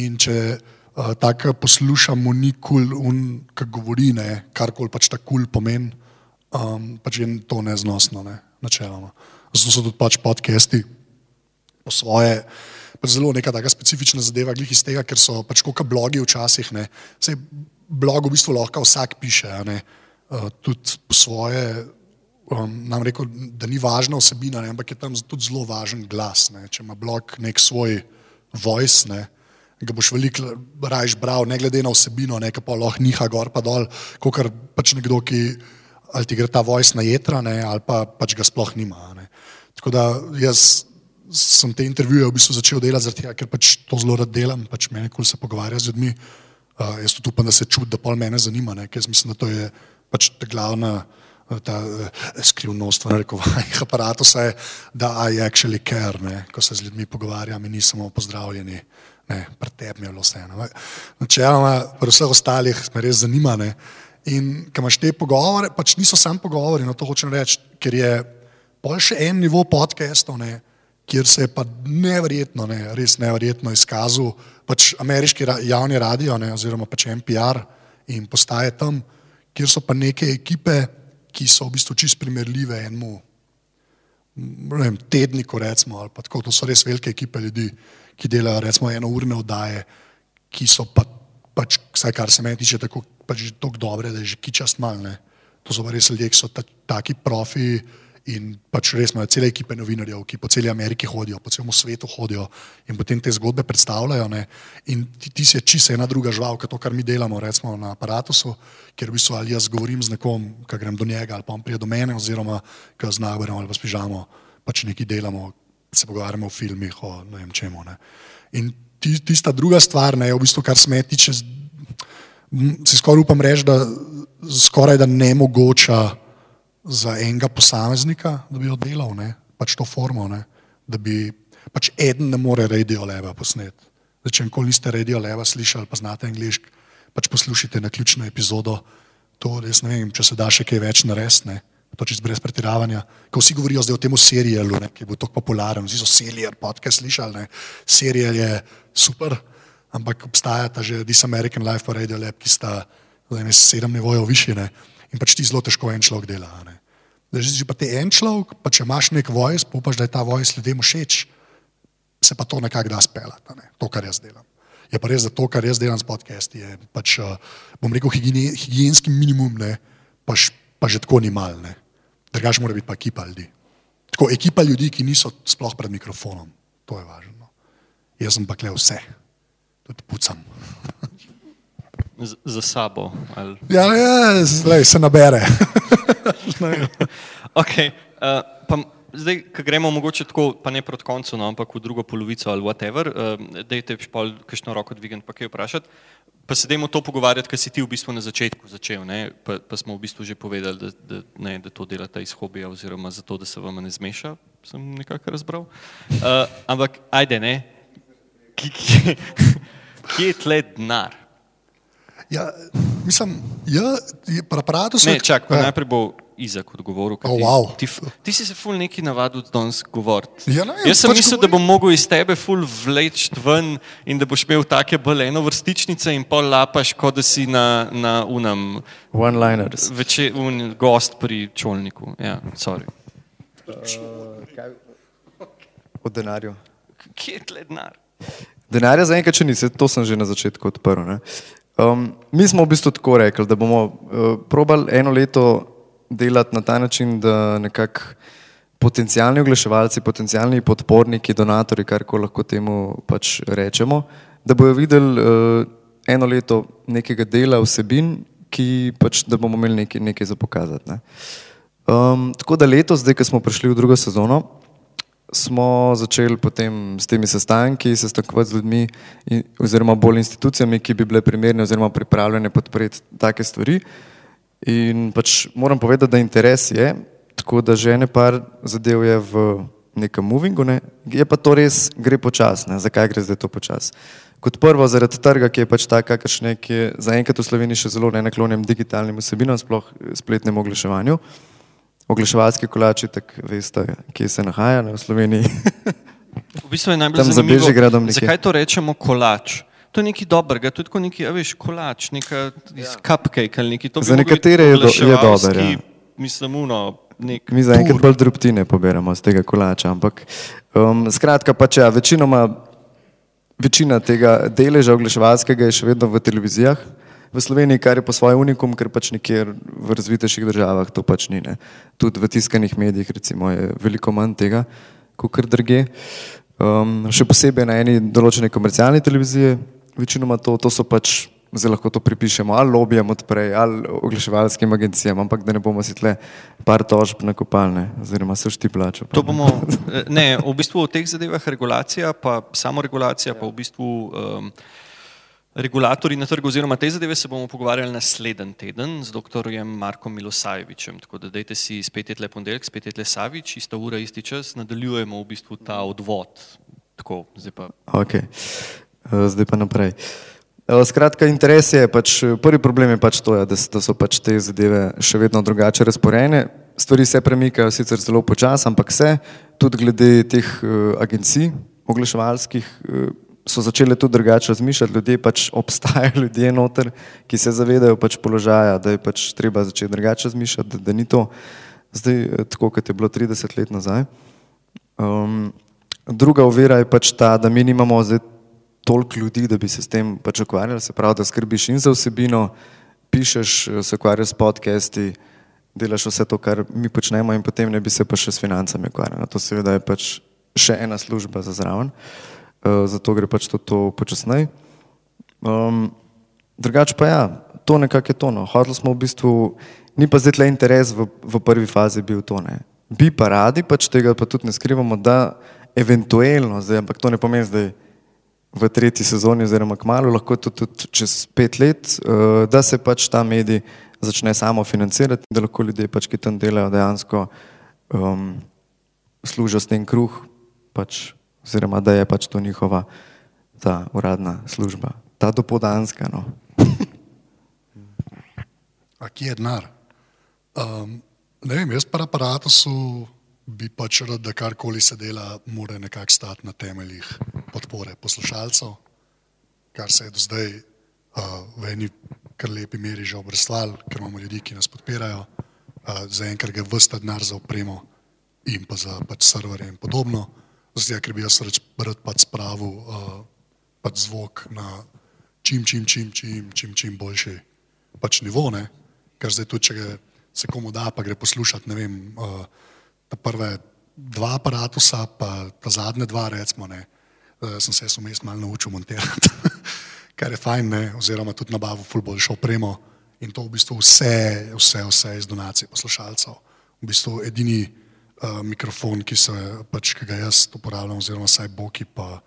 D: In če uh, tako poslušamo, ni kul, cool, kar govori, ne, karkoli pač ta kul cool pomeni, um, pač je to neznosno, ne, načeloma. Zato so tudi pač podcasti po svoje. Pač zelo neka taka specifična zadeva, glih iz tega, ker so pač kot blogi včasih. Ne. Sej blog v bistvu lahko vsak piše, ne. Uh, tudi po svoje. Um, nam rekel, da ni važna vsebina, ne, ampak je tam tudi zelo važen glas. Ne. Če ima blog nek svoj voice, ne, ga boš veliko rajš bral, ne glede na vsebino, ne pa lahko niha gor pa dol, kot kar pač nekdo, ki ali ti gre ta voice na jedra, ne, ali pa pač ga sploh nima. Ne. Tako da jaz sem te intervjuje v bistvu začel delati, zaradi ker pač to zelo rad delam, pač meni kul se pogovarja z ljudmi. Uh, jaz tudi upam, da se čuti, da pol mene zanima, ne, ker jaz mislim, da to je pač ta glavna uh, ta, uh, skrivnost v narekovanjih aparatusa, da I actually care, ne, ko se z ljudmi pogovarjam in nismo pozdravljeni, ne, pred tebi je bilo vseeno. Načeloma, pri vseh ostalih me res zanima. Ne, in ko imaš te pogovore, pač niso samo pogovori, no to hočem reči, ker je pol še en nivo podcastov, ne, kjer se je pa neverjetno, ne, res neverjetno izkazal pač ameriški javni radio ne, oziroma pač NPR in postaje tam, kjer so pa neke ekipe, ki so v bistvu čist primerljive enemu ne vem, tedniku, recimo, ali pa tako, to so res velike ekipe ljudi, ki delajo recimo eno urne oddaje, ki so pa, pač, vsaj kar se meni tiče, tako pač tako dobre, da je že kičast malne. To so pa res ljudje, ki so ta, taki profi in pač res imajo cele ekipe novinarjev, ki po celi Ameriki hodijo, po celem svetu hodijo in potem te zgodbe predstavljajo. Ne? In ti, ti si je čisto ena druga žival, kot to, kar mi delamo recimo, na aparatusu, ker v bistvu ali jaz govorim z nekom, ki grem do njega, ali pa on pride do mene, oziroma ki z nagorem ali pa spižamo, pač nekaj delamo, se pogovarjamo o filmih, o ne vem čemu. Ne? In ti, tista druga stvar, ne, je v bistvu, kar se me tiče, si skoraj upam reči, da skoraj da ne mogoča za enega posameznika, da bi oddelal ne, pač to formo, ne, da bi pač eden ne more radio leva posnet. Zdaj, če nikoli niste radio leva slišali, pa znate angliški, pač poslušajte na ključno epizodo. To res ne vem, če se da še kaj več narediti, ne. To čist brez pretiravanja. Ko vsi govorijo zdaj o tem serialu, ne, ki je bil tako popularen, vsi so serial podcast slišali, ne. Serial je super, ampak obstajata že This American Life pa Radio Lab, ki sta zdaj ne sedem nivojev više, ne. In pač ti zelo težko en človek dela, a ne. Zdaj, že pa ti en človek, pa če imaš nek voice, pa upaš, da je ta voice ljudem všeč, se pa to nekako da speljati, ne? to, kar jaz delam. Je pa res, da to, kar jaz delam s podcasti, je pač, uh, bom rekel, higiene, higijenski minimum, ne? pa, š, pa že tako ni mal. Drugač mora biti pa ekipa ljudi. Tako ekipa ljudi, ki niso sploh pred mikrofonom, to je važno. no. Jaz sem pa kle vse, tudi pucam.
B: Z, za sabo. Ali...
D: Ja, ja zdaj se nabere.
B: Okay, uh, pa, zdaj, ko gremo mogoče tako, pa ne proti koncu, no, ampak v drugo polovico ali whatever, uh, dejte špol, kakšno roko dvigati, pa kaj vprašati. Pa se dajmo to pogovarjati, kar si ti v bistvu na začetku začel, ne? Pa, pa smo v bistvu že povedali, da, da, ne, da to delate iz hobija oziroma zato, da se vam ne zmeša, sem nekako razbral. Uh, ampak ajde, ne, kje je tle denar?
D: Ja, mislim, ja, je pri aparatu
B: Ne, čak, pa najprej bo Izak odgovoril. ker
D: Oh,
B: ti-
D: wow.
B: Ti, ti si se ful neki navadil danes govoriti.
D: Ja, ne
B: Jaz sem
D: pač
B: mislil, da
D: govorim.
B: bom mogel iz tebe ful vleč ven in da boš imel take bolj eno vrstičnice in pol lapaš, kot da si na, na unem
C: One-liners.
B: veče, un gost pri čolniku. Ja, sorry.
C: O denarju.
B: Kje je tle denar?
C: Denarja za enkrat, če ni, to sem že na začetku odprl. ne. Um, mi smo v bistvu tako rekli, da bomo uh, probali eno leto delati na ta način, da nekako potencijalni oglaševalci, potencijalni podporniki, donatori, kar lahko temu pač rečemo, da bojo videli uh, eno leto nekega dela vsebin, ki pač, da bomo imeli nekaj, nekaj za pokazati. Ne. Um, tako da letos, zdaj, ko smo prišli v drugo sezono, smo začeli potem s temi sestanki, sestankovati z ljudmi, in, oziroma bolj institucijami, ki bi bile primerne oziroma pripravljene podpreti take stvari. In pač moram povedati, da interes je, tako da že ene par zadev je v nekem movingu, ne? je pa to res, gre počasno. Zakaj gre zdaj to počasno? Kot prvo, zaradi trga, ki je pač tak, kakršne, ki je zaenkrat v Sloveniji še zelo nenaklonjen digitalnim vsebinam, sploh spletnemu oglaševanju. Oglaševalski kolači, tako veste, kje se nahaja ne, v Sloveniji.
B: V bistvu je najbolj
C: Tam za
B: zanimivo,
C: nekje.
B: zakaj to rečemo kolač. To je nekaj dobrega, to je tako neki, a veš, kolač, neka iz cupcake ali bi
C: Za nekatere je do- je dober, ja.
B: Mislim, uno, nek
C: Mi zaenkrat
B: tur.
C: bolj drobtine poberemo z tega kolača. Ampak um, skratka, pač ja, večinoma, večina tega deleža oglaševalskega je še vedno v televizijah. V Sloveniji, kar je po svoje unikum, ker pač nikjer v razvitejših državah to pač ni. Ne. Tudi v tiskanih medijih recimo, je veliko manj tega, kot kar druge. Um, še posebej na eni določeni komercialni televiziji, večinoma to, to so pač, zdaj lahko to pripišemo ali lobijem odprej, ali oglaševalskim agencijam, ampak da ne bomo si tle par tožb nakopalne, oziroma so šti plačo.
B: To bomo, eh, ne, v bistvu v teh zadevah regulacija, pa samoregulacija, pa v bistvu um, regulatori na trgu, oziroma te zadeve se bomo pogovarjali naslednji teden z dr. Markom Milosajevičem. Tako da dajte si spet je tle ponedeljek, spet je tle Savič, ista ura, isti čas, nadaljujemo v bistvu ta odvod. Tako, zdaj pa
C: Okay. Uh, zdaj pa naprej. Uh, Skratka, interes je pač, prvi problem je pač to, ja, da, da so pač te zadeve še vedno drugače razporejene. Stvari se premikajo sicer zelo počasi, ampak se, tudi glede teh uh, agencij oglaševalskih, uh, so začele tudi drugače razmišljati. Ljudje pač obstajajo ljudje noter, ki se zavedajo pač položaja, da je pač treba začeti drugače razmišljati, da, da ni to zdaj eh, tako, kot je bilo 30 let nazaj. Um, druga ovira je pač ta, da mi nimamo zdaj toliko ljudi, da bi se s tem pač ukvarjali, se pravi, da skrbiš in za vsebino, pišeš, eh, se ukvarjaš s podcasti, delaš vse to, kar mi počnemo in potem ne bi se pa še s financami ukvarjali. To seveda je pač še ena služba za zraven, uh, zato gre pač to, to počasneje. Um, drugače pa ja, to nekako je to. No. Hodili smo v bistvu, ni pa zdaj le interes v, v prvi fazi bil to. Ne. Bi pa radi, pač tega pa tudi ne skrivamo, da eventualno, zdaj, ampak to ne pomeni zdaj v tretji sezoni oziroma kmalo, lahko tudi, tudi čez pet let, uh, da se pač ta medij začne samo financirati, da lahko ljudje, pač, ki tam delajo, dejansko um, služijo s tem kruh, pač, oziroma da je pač to njihova ta uradna služba, ta dopodanska. No.
D: A kje je denar? Um, ne vem, jaz pa aparatusu bi pač rad, da karkoli se dela, mora nekako stati na temeljih podpore poslušalcev, kar se je do zdaj uh, v eni kar lepi meri že obrestval, ker imamo ljudi, ki nas podpirajo, uh, zaenkrat gre vsta denar za opremo in pa za pač serverje in podobno, zdaj, ker bi jaz rad, rad pač spravil uh, pač zvok na čim, čim, čim, čim, čim, čim boljši pač nivo, ne? ker zdaj tudi, če se komu da, pa gre poslušati, ne vem, uh, ta prve dva aparatusa, pa ta zadnje dva, recimo, ne, uh, sem se jaz vmes malo naučil montirati, kar je fajn, ne, oziroma tudi nabavil ful boljšo opremo in to v bistvu vse, vse, vse iz donacij poslušalcev. V bistvu edini mikrofon, ki, se, pač, ki ga jaz uporabljam, oziroma saj Boki pa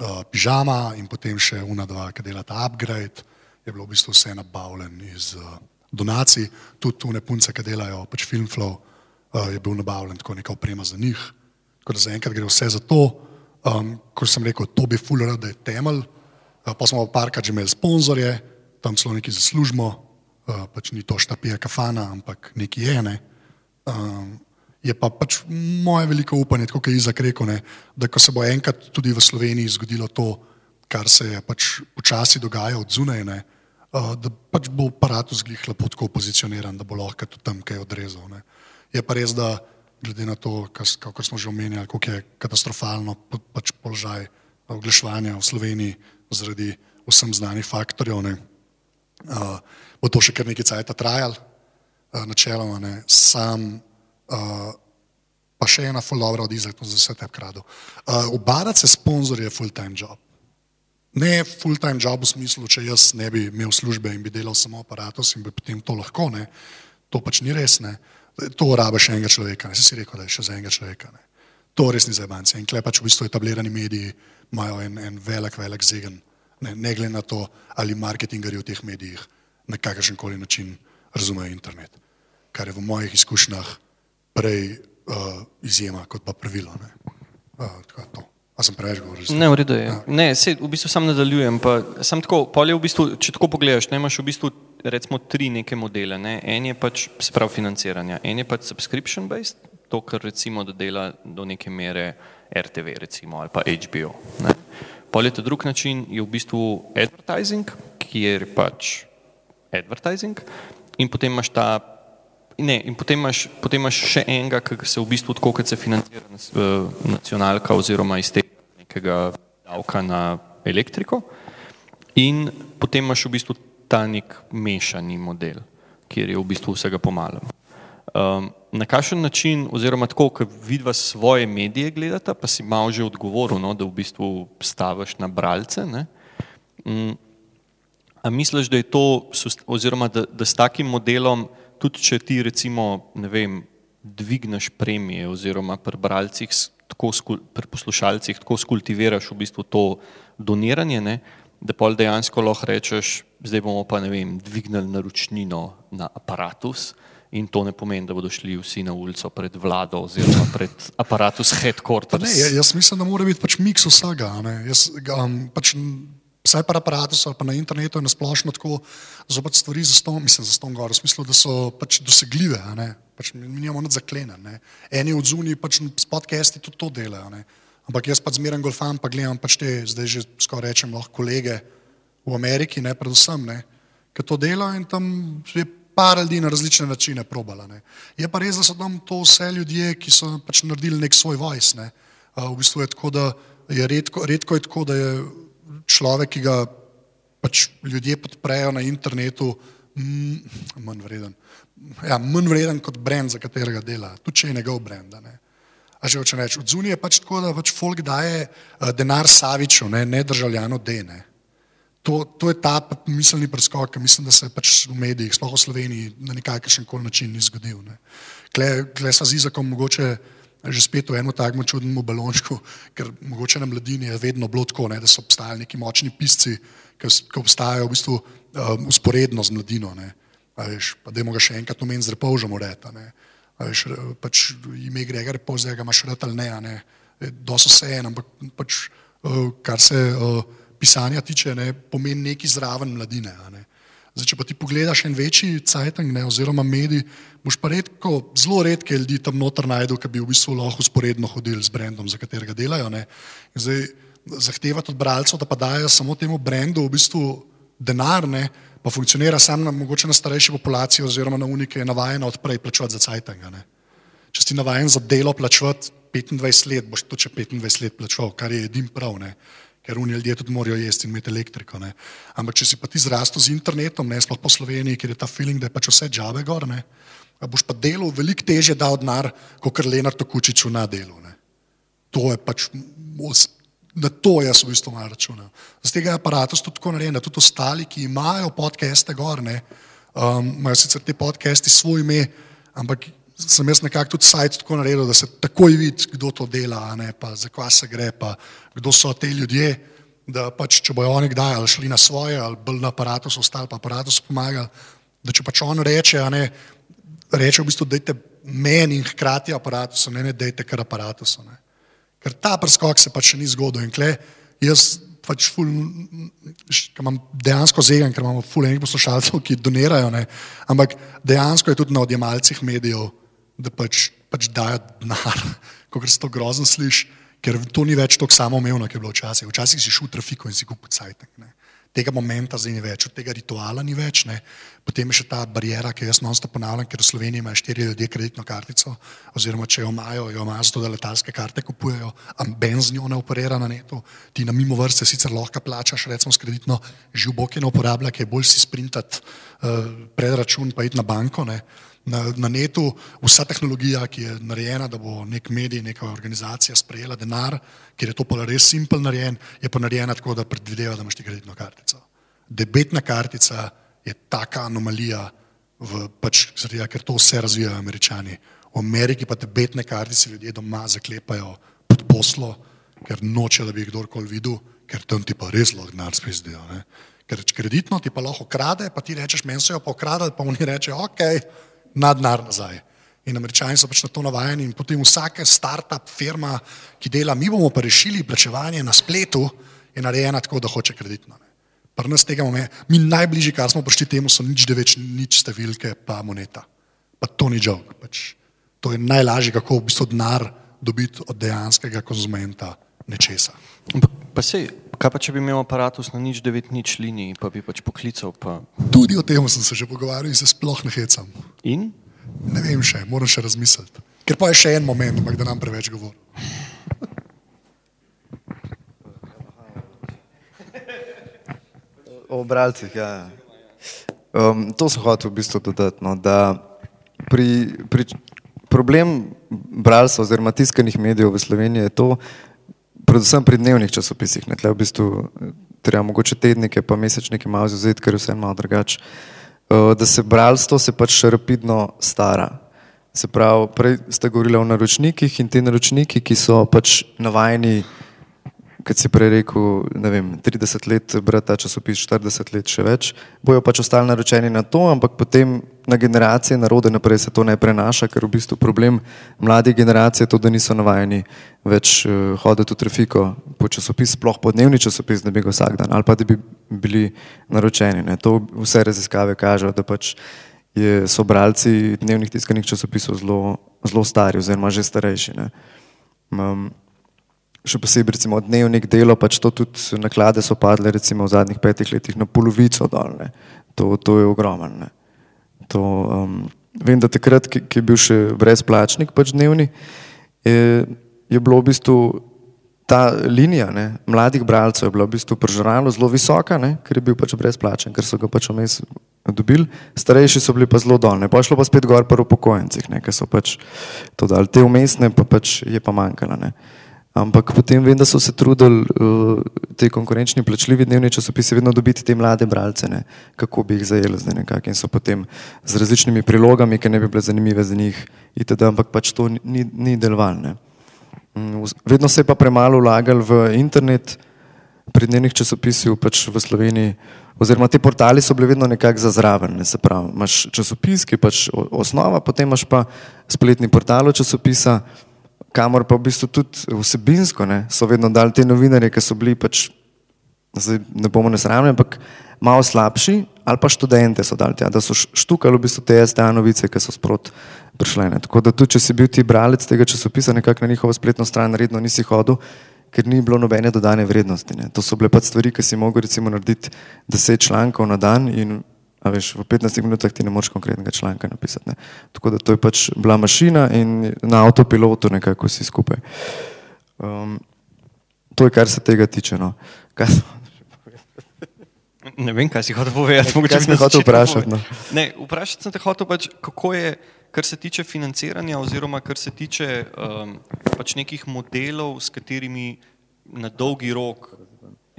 D: uh, pižama in potem še una dva, ki delata upgrade, je bilo v bistvu vse nabavljen iz uh, donacij, tudi tu nepunce, ki delajo pač Filmflow, uh, je bil nabavljen tako neka oprema za njih. Tako da zaenkrat gre vse za to. Um, kot sem rekel, to bi ful rad, da je temelj. Uh, pa smo pa parkrat že imeli sponzorje, tam celo nekaj zaslužimo, uh, pač ni to štapija kafana, ampak nekaj je. Ne? Um, je pa pač moje veliko upanje, kot je Izak rekel, ne, da ko se bo enkrat tudi v Sloveniji zgodilo to, kar se je pač počasi dogaja od zunaj, ne, uh, da pač bo aparatus glih lepo tako pozicioniran, da bo lahko tudi tam kaj odrezal. Ne. Je pa res, da glede na to, kako smo že omenjali, kako je katastrofalno pa- pač položaj oglaševanja v Sloveniji zaradi vsem znanih faktorjev, ne, uh, bo to še kar nekaj cajta trajalo uh, načeloma, ne, sam, uh, pa še ena full dobra od Izraela, za vse te krado. Uh, Ubadati se sponzorje je full-time job. Ne full-time job v smislu, če jaz ne bi imel službe in bi delal samo aparatus in bi potem to lahko, ne. To pač ni res, ne. To rabiš enega človeka, ne si rekel, da je še za enega človeka. Ne. To res ni za banke. In klej pač v bistvu etablirani mediji imajo en, en velik, velik zegen, ne, ne glede na to, ali marketingarji v teh medijih na kakršen koli način razumejo internet, kar je v mojih izkušnjah prej uh, izjema kot pa pravilo. Ne. Uh, tako. A sem preveč govoril?
B: Ne, v redu je. Ja. Ne, se, v bistvu sam nadaljujem. Pa, sam tako, v bistvu, če tako pogledaš, ne, imaš v bistvu recimo tri neke modele. Ne. En je pač sprav financiranja, en je pač subscription based, to, kar recimo dela do neke mere RTV recimo, ali pa HBO. Ne. Pol je ta drug način, je v bistvu advertising, kjer je pač advertising in potem imaš ta Ne, in potem imaš, potem imaš še enega, ki se v bistvu tako, kot se financira nacionalka oziroma iz tega nekega davka na elektriko. In potem imaš v bistvu ta nek mešani model, kjer je v bistvu vsega pomalem. Um, na kakšen način, oziroma tako, kot vidva svoje medije gledata, pa si malo že odgovoril, no, da v bistvu staviš na bralce. Um, a misliš, da je to, oziroma da, da s takim modelom tudi če ti recimo, ne vem, dvigneš premije oziroma pri bralcih, tako, pri poslušalcih tako skultiviraš v bistvu to doniranje, ne, da pol dejansko lahko rečeš, zdaj bomo pa, ne vem, dvignili naročnino na aparatus in to ne pomeni, da bodo šli vsi na ulico pred vlado oziroma pred aparatus headquarters.
D: Ne, jaz mislim, da mora biti pač miks vsega. Jaz, um, pač vsaj pa aparatu ali pa na internetu je nasplošno tako zopet stvari za ston, mislim, za ston gor, v smislu, da so pač dosegljive, pač mi nimamo nad zaklenjen. Eni od zunij pač s podcasti tudi to delajo. Ne? Ampak jaz pa zmeren golfan, pa gledam pač te, zdaj že skoraj rečem, lahko kolege v Ameriki, ne predvsem, ne, ki to delajo in tam je par ljudi na različne načine probala. Ne. Je pa res, da so tam to vse ljudje, ki so pač naredili nek svoj voice. Ne. Uh, v bistvu je tako, da je redko, redko je tako, da je človek, ki ga pač ljudje podprejo na internetu, manj vreden. Ja, manj vreden kot brand, za katerega dela, tudi če je njegov brand. Ne. A že hoče reči, od zunije je pač tako, da pač folk daje uh, denar Saviču, ne, ne državljano Dene. To, to je ta miselni preskok, ki mislim, da se pač v medijih, sploh v Sloveniji, na nekakšen koli način ni zgodil. Ne. Kle, kle sa z Izakom mogoče že spet v enem takem čudnem balončku, ker mogoče na mladini je vedno bilo tako, ne, da so obstajali neki močni pisci, ki, obstajajo v bistvu um, usporedno z mladino. Ne, veš, pa da je mogoče še enkrat omen z repolžom ureta. Veš, pač ime Gregor Repolž, ga imaš rad ali ne, ne dosto se en, ampak pač, uh, kar se uh, pisanja tiče, ne, pomeni neki zraven mladine. Ne. Zdaj, če pa ti pogledaš en večji cajtang, ne, oziroma medij, boš pa redko, zelo redke ljudi tam noter najdel, ki bi v bistvu lahko usporedno hodili z brendom, za katerega delajo. Zdaj, zahtevati od bralcev, da pa dajo samo temu brendu v bistvu denar, ne, pa funkcionira samo na, mogoče na starejši populaciji oziroma na unike, je navajena odprej plačevati za cajtanga. Ne. Če si navajen za delo plačevati 25 let, boš to če 25 let plačeval, kar je edin prav. Ne ker oni ljudje tudi morajo jesti in imeti elektriko. Ne. Ampak če si pa ti zrastel z internetom, ne sploh po Sloveniji, ker je ta feeling, da je pač vse džave gor, ne, boš pa delo veliko teže dal denar, kot kar Lenar Tokučiču na delu. Ne. To je pač, na to jaz v bistvu malo računam. Z tega je aparatus tudi tako narejen, da tudi ostali, ki imajo podcaste gor, ne, um, imajo sicer te podcasti svoj ime, ampak sem jaz nekako tudi sajt tako naredil, da se takoj vidi, kdo to dela, ne, pa za kva se gre, pa kdo so te ljudje, da pač, če bojo oni kdaj ali šli na svoje, ali bolj na aparatu so ostali, pa aparatu pomagali, da če pač on reče, ne, reče v bistvu, dajte meni in hkrati aparatu ne, ne, dajte kar aparatu. Ker ta preskok se pač še ni zgodil in kle, jaz pač ful, imam dejansko zegen, ker imamo ful enih poslušalcev, ki donirajo, ne, ampak dejansko je tudi na odjemalcih medijev, da pač, pač dajo denar, kot se to grozno sliši, ker to ni več tako samoumevno, kot je bilo včasih. Včasih si šel v trafiko in si kupil cajtek. Tega momenta zdaj ni več, tega rituala ni več. Ne. Potem je še ta barijera, ki jaz non-stop ponavljam, ker v Sloveniji imajo štiri ljudje kreditno kartico, oziroma če jo imajo, jo imajo zato, da letalske karte kupujejo, amben z njo ne operira na netu. Ti na mimo vrste sicer lahko plačaš, recimo s kreditno, živoke ne uporablja, ki je bolj si sprintati uh, predračun, pa iti na banko. Ne na, na netu vsa tehnologija, ki je narejena, da bo nek medij, neka organizacija sprejela denar, ker je to pa res simpel narejen, je pa narejena tako, da predvideva, da imaš ti kreditno kartico. Debetna kartica je taka anomalija v, pač, zaradi, ker to vse razvijajo američani. V Ameriki pa debetne kartice ljudje doma zaklepajo pod poslo, ker noče, da bi jih kdorkoli videl, ker tam ti pa res lahko denar spizdijo. Ker kreditno ti pa lahko krade, pa ti rečeš, meni so jo pa ukradli, pa oni reče, ok, na denar nazaj. In američani so pač na to navajeni in potem vsaka start-up firma, ki dela, mi bomo pa rešili plačevanje na spletu, je narejena tako, da hoče kreditno. Pri nas tega imamo, mi najbližji, kar smo prišli temu, so nič deveč, nič številke, pa moneta. Pa to ni žog. Pač, to je najlažje, kako v bistvu denar dobiti od dejanskega konzumenta nečesa.
B: Ampak Pa sej, kaj pa če bi imel aparatus na nič devet nič liniji, pa bi pač poklical, pa
D: Tudi o tem sem se že pogovarjal in se sploh ne hecam.
B: in?
D: Ne vem še, moram še razmisliti. Ker pa je še en moment, ampak da nam preveč govori.
C: O bralcih, ja. ja. Um, to sem hotel v bistvu dodati. No, da pri, pri, problem bralstva oziroma tiskanih medijev v Sloveniji je to, predvsem pri dnevnih časopisih. Ne, tle v bistvu eh, treba mogoče tednike pa mesečnike malo vzeti, ker je vse malo drugače. Uh, da se bralstvo se pač rapidno stara. Se pravi, prej ste govorili o naročnikih in ti naročniki, ki so pač navajeni kot si prej rekel, vem, 30 let brati ta časopis, 40 let še več, bojo pač ostali naročeni na to, ampak potem na generacije narode naprej se to ne prenaša, ker v bistvu problem mladih generacij je to, da niso navajeni več uh, hoditi v trafiko po časopis, sploh po dnevni časopis, da bi ga vsak dan ali pa da bi bili naročeni. Ne. To vse raziskave kažejo, da pač je, so bralci dnevnih tiskanih časopisov zelo, zelo stari oziroma že starejši. Ne. Um, še posebej recimo dnevnik delo, pač to tudi naklade so padle recimo v zadnjih petih letih na polovico dol. Ne. To, to je ogromno. To, um, vem, da takrat, ki, ki je bil še brezplačnik, pač dnevni, je, je bilo v bistvu ta linija ne, mladih bralcev je bila v bistvu požralo zelo visoka, ne, ker je bil pač brezplačen, ker so ga pač vmes dobili, starejši so bili pa zelo dolne, pa je šlo pa spet gor v upokojencih, ne, ker so pač to dali, te umestne pa pač je pa manjkalo. Ne. Ampak potem vem, da so se trudili uh, te konkurenčni plačljivi dnevni časopisi vedno dobiti te mlade bralce, ne, kako bi jih zajeli zdaj nekako in so potem z različnimi prilogami, ki ne bi bile zanimive za njih, itd., ampak pač to ni, ni delovalno. Vedno se je pa premalo vlagali v internet, pri dnevnih časopisih pač v Sloveniji, oziroma te portali so bili vedno nekako za zraven, ne se pravi, imaš časopis, ki je pač osnova, potem imaš pa spletni portal časopisa, kamor pa v bistvu tudi vsebinsko ne, so vedno dali te novinarje, ki so bili pač, zdaj ne bomo nesramni, ampak malo slabši, ali pa študente so dali tja, da so štukali v bistvu te STA novice, ki so sprot prišle. Ne. Tako da tudi, če si bil ti bralec tega časopisa, nekako na njihovo spletno stran redno nisi hodil, ker ni bilo nobene dodane vrednosti. Ne. To so bile pač stvari, ki si mogel recimo narediti deset člankov na dan in a veš, v 15 minutah ti ne moreš konkretnega članka napisati. Ne. Tako da to je pač bila mašina in na avtopilotu nekako vsi skupaj. Um, to je, kar se tega tiče. No. Kaj,
B: Ne vem, kaj si hotel povedati.
C: Kaj
B: mogoče
C: si me hotel vprašati, no?
B: Ne, vprašati sem te hotel, pač, kako je, kar se tiče financiranja, oziroma kar se tiče um, pač nekih modelov, s katerimi na dolgi rok.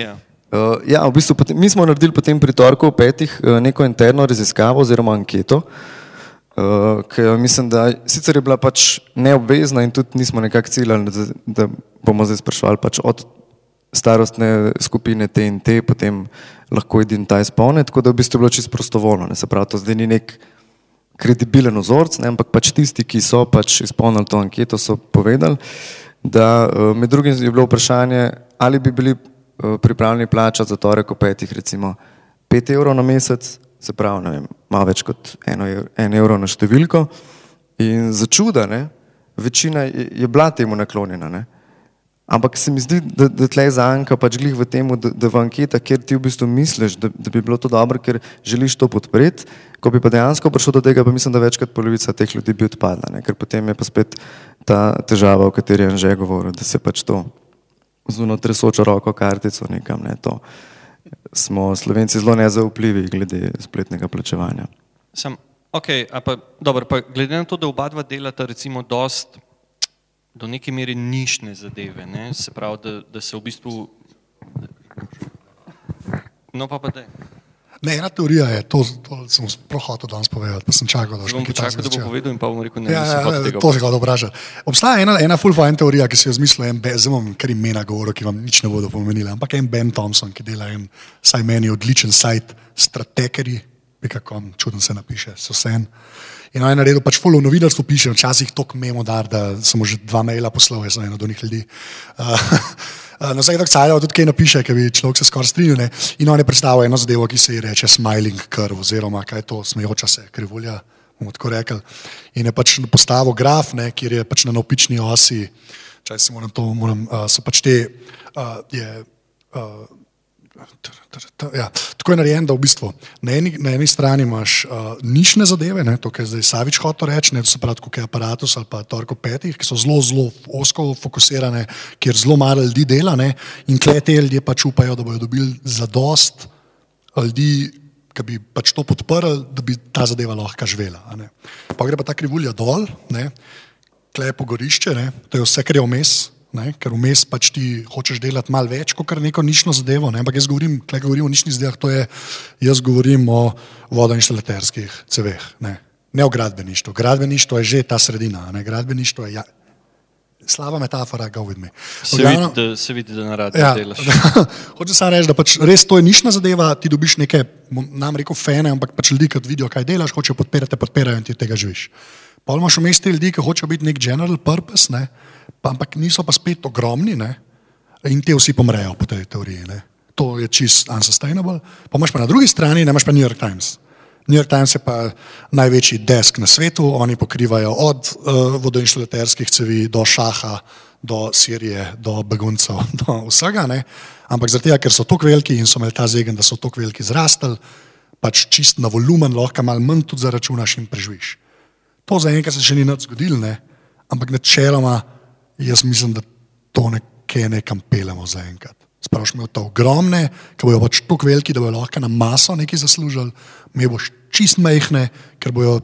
B: Ja.
C: Uh, ja, v bistvu mi smo naredili potem pri torku v petih uh, neko interno raziskavo oziroma anketo, uh, ki jo mislim, da sicer je bila pač neobvezna in tudi nismo nekako ciljali, da, da bomo zdaj sprašvali pač od starostne skupine T in T, potem lahko edin ta izpolne, tako da v bistvu je bilo čisto prostovoljno. Ne, se pravi, to zdaj ni nek kredibilen vzorc, ne, ampak pač tisti, ki so pač izpolnili to anketo, so povedali, da eh, med drugim je bilo vprašanje, ali bi bili eh, pripravljeni plačati za torek o petih, recimo 5 evrov na mesec, se pravi, ne vem, malo več kot eno, en evro na številko. In za čuda, ne, večina je, je bila temu naklonjena. Ne. Ampak se mi zdi, da, da tle zanka pač glih v tem, da, da v anketah, kjer ti v bistvu misliš, da, da bi bilo to dobro, ker želiš to podpreti, ko bi pa dejansko prišlo do tega, pa mislim, da večkrat polovica teh ljudi bi odpadla, ne? ker potem je pa spet ta težava, o kateri je že govoril, da se pač to z uno tresočo roko kartico nekam, ne, smo slovenci zelo nezaupljivi glede spletnega plačevanja.
B: Sam, okay, pa, dobro, pa glede na to, da oba dva delata recimo dost do neke mere nišne zadeve, ne? se pravi, da, da se v bistvu. No pa pa da.
D: Ne, ena teorija je, to, to sem sploh hotel danes povedati, pa sem čakal, da
B: bom počakal, da bo povedal in pa bom rekel, ne,
D: Ja, ja, ja,
B: tega
D: to se ga vprašal. Obstaja ena, ena full fine teorija, ki si jo izmislil, en zdaj bom kar imena govoril, ki vam nič ne bodo pomenili, ampak en Ben Thompson, ki dela en, saj meni odličen sajt, strategeri.com, čuden se napiše, so sen. In on je naredil pač full v novinarstvu, piše, včasih tok memo dar, da sem že dva maila poslal, jaz sem eno od njih ljudi. Uh, Na vsak tak cajl tudi kaj napiše, ki bi človek se skoraj strinjal. ne. In on je predstavil eno zadevo, ki se ji reče smiling curve, oziroma kaj je to, smejoča se krivulja, bomo tako rekli. In je pač postavil graf, ne, kjer je pač na navpični osi, če se moram to, moram, uh, so pač te, uh, je, uh, Ja, tako je narejen, da v bistvu na eni, na eni strani imaš uh, nišne zadeve, ne, to, kar je zdaj Savič hotel reči, ne, to so pravi kot je aparatus ali pa torko petih, ki so zelo, zelo osko fokusirane, kjer zelo malo ljudi dela ne, in tle te ljudje pač upajo, da bodo dobili zadost ljudi, ki bi pač to podprli, da bi ta zadeva lahko živela. Pa gre pa ta krivulja dol, ne, tle je pogorišče, ne, to je vse, kar je vmes. Ne, ker vmes pač ti hočeš delati malo več kot neko nišno zadevo. Ne, ampak jaz govorim, tle govorim o nišnih zadevah, to je, jaz govorim o vodoinštalaterskih ceveh, ne, ne o gradbeništvu. Gradbeništvo je že ta sredina, ne, gradbeništvo je ja, slaba metafora, go with me.
B: Se
D: V glavnem-
B: vidi, da, se vidi, da na radiju
D: Ja,
B: delaš.
D: Hočem samo reči, da pač res to je nišna zadeva, ti dobiš neke, nam rekel, fene, ampak pač ljudi, ki vidijo, kaj delaš, hočejo podpirati, podpirajo in ti tega živiš. Pa imaš vmes te ljudi, ki hočejo biti nek general purpose, ne, pa, ampak niso pa spet ogromni ne, in te vsi pomrejo po tej teoriji. Ne. To je čist unsustainable. Pa imaš pa na drugi strani, ne imaš pa New York Times. New York Times je pa največji desk na svetu, oni pokrivajo od uh, vodoinštalaterskih cevi do šaha, do Sirije, do beguncev, do vsega. Ne? Ampak zaradi tega, ker so tako veliki in so imeli ta zegen, da so tako veliki zrastli, pač čist na volumen lahko malo manj tudi zaračunaš in preživiš. To zaenkrat se še ni nič zgodilo, ne? ampak načeloma jaz mislim, da to nekje nekam pelemo zaenkrat. Sprašujem me to ogromne, ki bojo pač tako veliki, da bojo lahko na maso nekaj zaslužili, me boš čist majhne, ker bojo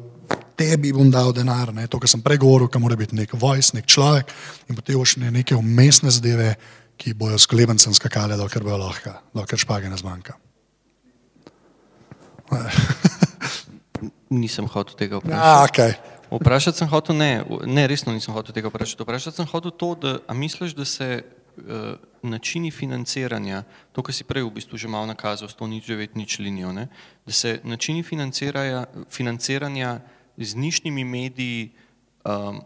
D: tebi bom dal denar, ne? to, kar sem prej govoril, ki mora biti nek voice, nek človek in potem boš ne neke umestne zadeve, ki bojo s kolebencem skakale, dokler bojo lahko, dokler špage ne zmanjka.
B: Nisem hotel tega vprašati.
D: Ja, okay.
B: Vprašati sem hotel, ne, ne, resno nisem hotel tega vprašati. Vprašati sem hotel to, da misliš, da se uh, načini financiranja, to, kar si prej v bistvu že malo nakazal, s to nič devet nič linijo, ne, da se načini financiranja, z nišnimi mediji um,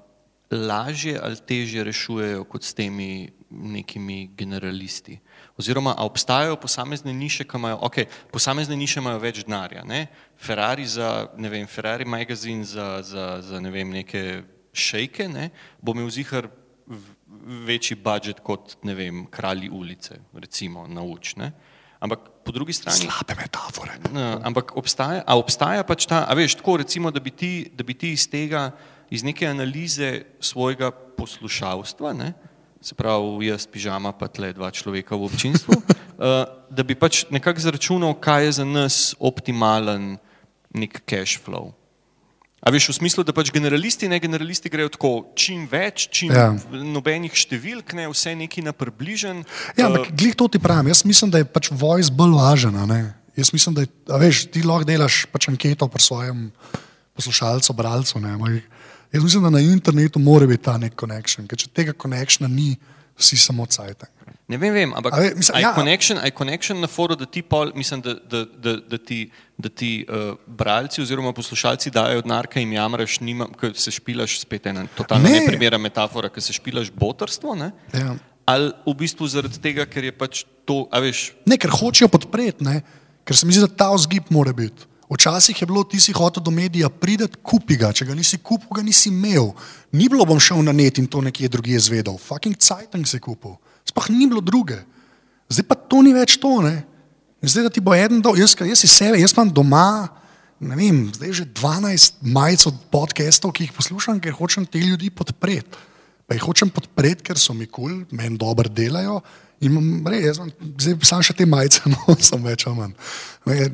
B: lažje ali težje rešujejo kot s temi nekimi generalisti. Oziroma, a obstajajo posamezne niše, ki imajo, ok, posamezne niše imajo več denarja, ne? Ferrari za, ne vem, Ferrari magazin za, za, za ne vem, neke šejke, ne? bo imel zihar večji budžet kot, ne vem, kralji ulice, recimo, na uč, ne? Ampak po drugi strani.
D: Slabe metafore.
B: Ja, ampak obstaja, a obstaja pač ta, a veš, tako recimo, da bi ti, da bi ti iz tega, iz neke analize svojega poslušalstva, ne, se pravi jaz, pižama, pa tle dva človeka v občinstvu, uh, da bi pač nekako zračunal, kaj je za nas optimalen nek cash flow. A veš, v smislu, da pač generalisti, ne generalisti grejo tako, čim več, čim
D: Ja.
B: nobenih številk, ne vse neki na približen.
D: Ja,
B: eh,
D: ampak glih to ti pravim. Jaz mislim, da je pač voice bolj važen. a ne. Jaz mislim, da je, a veš, ti lahko delaš pač anketo pri svojem poslušalcu, bralcu. Ne, jaz mislim, da na internetu mora biti ta nek connection, ker če tega connectiona ni, si samo cajtek.
B: Ne vem, vem ampak je
D: ja.
B: connection, connection na foru, da ti, pol, mislim, da, da, da, da ti, da ti uh, bralci oziroma poslušalci dajo denar, ki jim jamraš, nima, ko se špilaš, spet ena totalno
D: Ne.
B: neprimerna metafora, ki se špilaš botrstvo, ne?
D: Ja.
B: ali v bistvu zaradi tega, ker je pač to, a veš,
D: Ne, ker hočejo podpreti, ne? ker se mi zdi, da ta vzgib mora biti. Včasih je bilo, ti si hotel do medija prideti, kupi ga, če ga nisi kupil, ga nisi imel. Ni bilo, bom šel na net in to nekje drugje zvedel. Fucking Cajtang si kupil. Sploh ni bilo druge. Zdaj pa to ni več to. Ne? Zdaj, da ti bo eden dol, jaz, jaz si sebe, jaz imam doma, ne vem, zdaj že 12 majic od podcastov, ki jih poslušam, ker hočem te ljudi podpreti. Pa jih hočem podpreti, ker so mi kul, cool, meni dobro delajo. In imam, res, jaz imam, zdaj sam še te majice nosim več ali manj.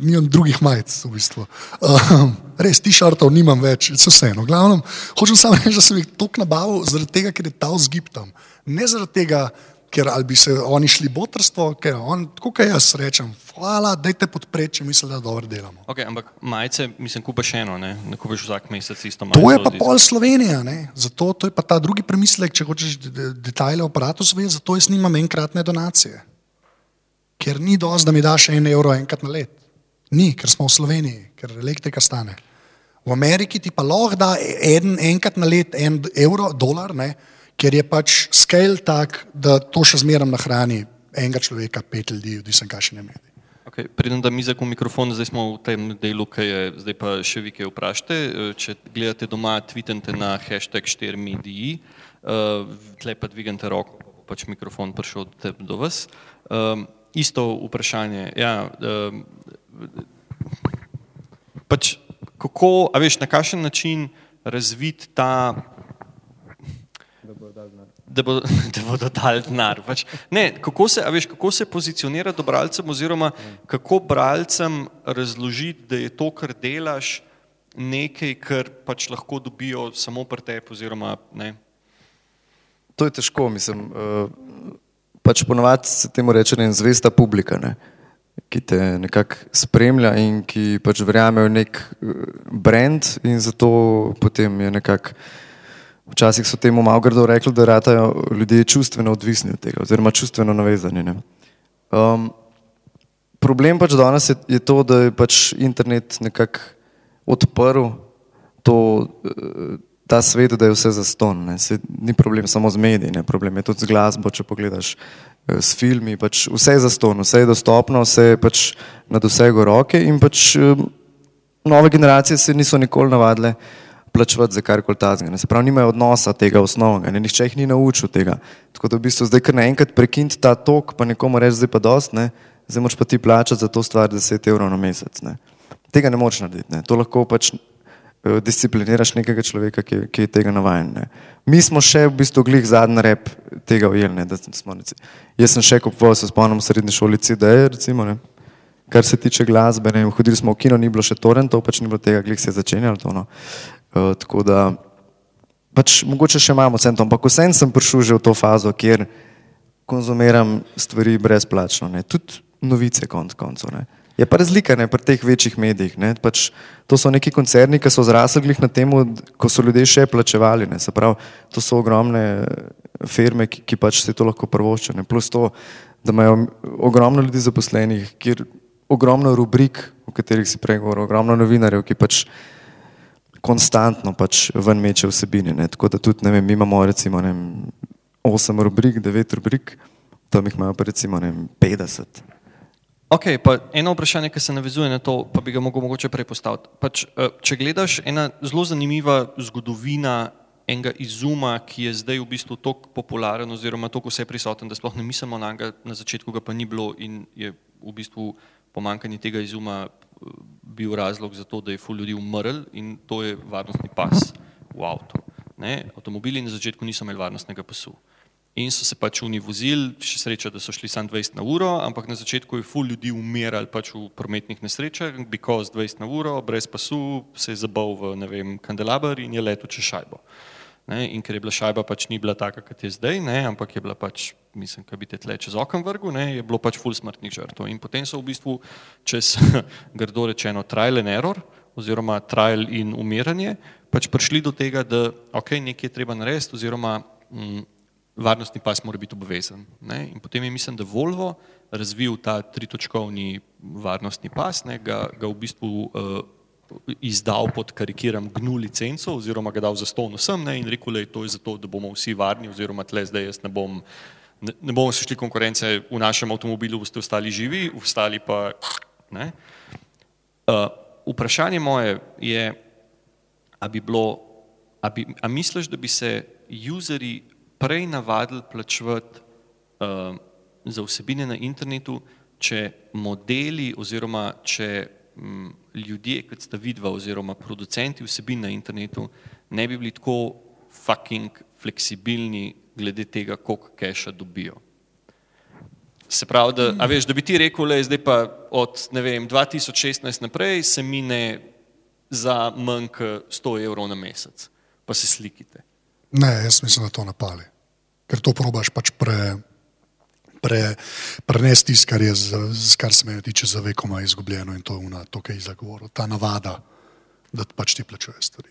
D: Nimam drugih majic v bistvu. Um, res, ti-šartov nimam več, vse vseeno. Glavnem, hočem samo reči, da sem jih toliko nabavil zaradi tega, ker je ta vzgib tam. Ne zaradi tega, ker ali bi se oni šli botrstvo, ker on, tako kot jaz rečem, hvala, dajte podpreti, če mislim, da dobro delamo.
B: Okay, ampak majice, mislim, kupaš eno, ne, ne kupaš vsak mesec isto
D: To je
B: majico.
D: pa pol Slovenija, ne? zato to je pa ta drugi premislek, če hočeš de- de- detajle o aparatu vedeti, zato jaz nimam enkratne donacije. Ker ni dosti, da mi daš en evro enkrat na let. Ni, ker smo v Sloveniji, ker elektrika stane. V Ameriki ti pa lahko da en, enkrat na let en evro, dolar, ne? Ker je pač scale tak, da to še zmeraj nahrani enega človeka, pet ljudi, odvisen kakšen je medij.
B: Okay, Preden da mi za mikrofon, zdaj smo v tem delu, ki je zdaj pa še vi kaj vprašate. Eh, Če gledate doma, tweetente na hashtag 4mediji, uh, tle pa dvignete roko, bo pač mikrofon prišel do, vas. Um, isto vprašanje. Ja, um, pač kako, a veš, na kakšen način razviti ta da, bo, da bodo dali denar. Pač, ne, kako, se, veš, kako se pozicionira do bralcem, oziroma kako bralcem razložiti, da je to, kar delaš, nekaj, kar pač lahko dobijo samo pri tebi. Oziroma, ne.
C: To je težko, mislim. Uh, pač ponovadi se temu reče ne, zvesta publika, ne, ki te nekako spremlja in ki pač verjame v nek uh, brand in zato potem je nekako. Včasih so temu malo grdo rekli, da ratajo ljudje čustveno odvisni od tega, oziroma čustveno navezani. Um, problem pač danes je, je to, da je pač internet nekako odprl to, eh, ta svet, da je vse zaston. Ne. Se, ni problem samo z mediji, problem je tudi z glasbo, če pogledaš eh, s filmi. Pač vse je zaston, vse je dostopno, vse je pač nad vsego roke in pač eh, nove generacije se niso nikoli navadile plačevati za karkoli tazga. Se pravi, nimajo odnosa tega osnovnega, ne, nihče jih ni naučil tega. Tako da v bistvu zdaj, ker naenkrat prekinti ta tok, pa nekomu reči, zdaj pa dost, ne, zdaj moraš pa ti plačati za to stvar 10 evrov na mesec. Ne. Tega ne moreš narediti. Ne. To lahko pač eh, discipliniraš nekega človeka, ki, ki je tega navajen. Ne. Mi smo še v bistvu glih zadnji rep tega ujeli. ne, da smo reci- Jaz sem še kupoval, se spomnim v srednji šoli CD, recimo, ne. kar se tiče glasbe, ne, hodili smo v kino, ni bilo še torrentov, pač ni bilo tega, glih se je začenjalo to. No. Uh, tako da pač mogoče še imamo centom, ampak vsem sem prišel že v to fazo, kjer konzumiram stvari brezplačno, ne. tudi novice konc koncev. Je pa razlika ne, pri teh večjih medijih. Ne. Pač, to so neki koncerni, ki so zrasli na tem, ko so ljudje še plačevali. Ne. Se pravi, to so ogromne firme, ki, ki pač si to lahko prvoščijo. ne. Plus to, da imajo ogromno ljudi zaposlenih, kjer ogromno rubrik, o katerih si prej govoril, ogromno novinarjev, ki pač konstantno pač ven meče vsebine. Ne. Tako da tudi, ne vem, mi imamo recimo ne vem, 8 rubrik, 9 rubrik, tam jih imajo pa recimo ne vem, 50.
B: Ok, pa eno vprašanje, ki se navezuje na to, pa bi ga mogel mogoče prej postaviti. Pač, eh, če gledaš, ena zelo zanimiva zgodovina enega izuma, ki je zdaj v bistvu tako popularen oziroma tako vse prisoten, da sploh ne mislimo na njega, na začetku ga pa ni bilo in je v bistvu pomankanje tega izuma eh, bil razlog za to, da je ful ljudi umrl in to je varnostni pas v avtu. Avtomobili na začetku niso imeli varnostnega pasu. In so se pač oni vozili, še sreča, da so šli samo 20 na uro, ampak na začetku je ful ljudi umirali pač v prometnih nesrečah, because 20 na uro, brez pasu, se je zabal v, ne vem, kandelaber in je letel čez šajbo. Ne, in ker je bila šajba pač ni bila taka, kot je zdaj, ne, ampak je bila pač, mislim, kaj bi te tle čez okno vrgu, ne, je bilo pač ful smrtnih žrtev. In potem so v bistvu čez, grdo rečeno, trial and error, oziroma trial in umiranje, pač prišli do tega, da ok, nekaj je treba narediti, oziroma mm, varnostni pas mora biti obvezen. Ne? In potem je, mislim, da Volvo razvil ta tritočkovni varnostni pas, ne? Ga, ga v bistvu uh, izdal pod karikiram GNU licenco oziroma ga dal za ston vsem ne? in rekel, da je to zato, da bomo vsi varni oziroma tle zdaj jaz ne bom, ne, ne bomo se šli konkurence, v našem avtomobilu boste ostali živi, ostali pa ne. Uh, vprašanje moje je, a bi bilo, a, bi, a misliš, da bi se userji prej navadili plačevati uh, za vsebine na internetu, če modeli oziroma če um, ljudje, kot sta vidva oziroma producenti vsebin na internetu, ne bi bili tako fucking fleksibilni glede tega, koliko keša dobijo. Se pravi, da, a veš, da bi ti rekel, le zdaj pa od vem, 2016 naprej se mine za manj kot 100 evrov na mesec, pa se slikite.
D: Ne, jaz mislim, da to napali. Ker to probaš pač pre, pre, prenesti tisto, kar, je kar se me tiče za vekoma izgubljeno in to je to, kar je zagovoril, ta navada, da pač ti plačuješ stvari.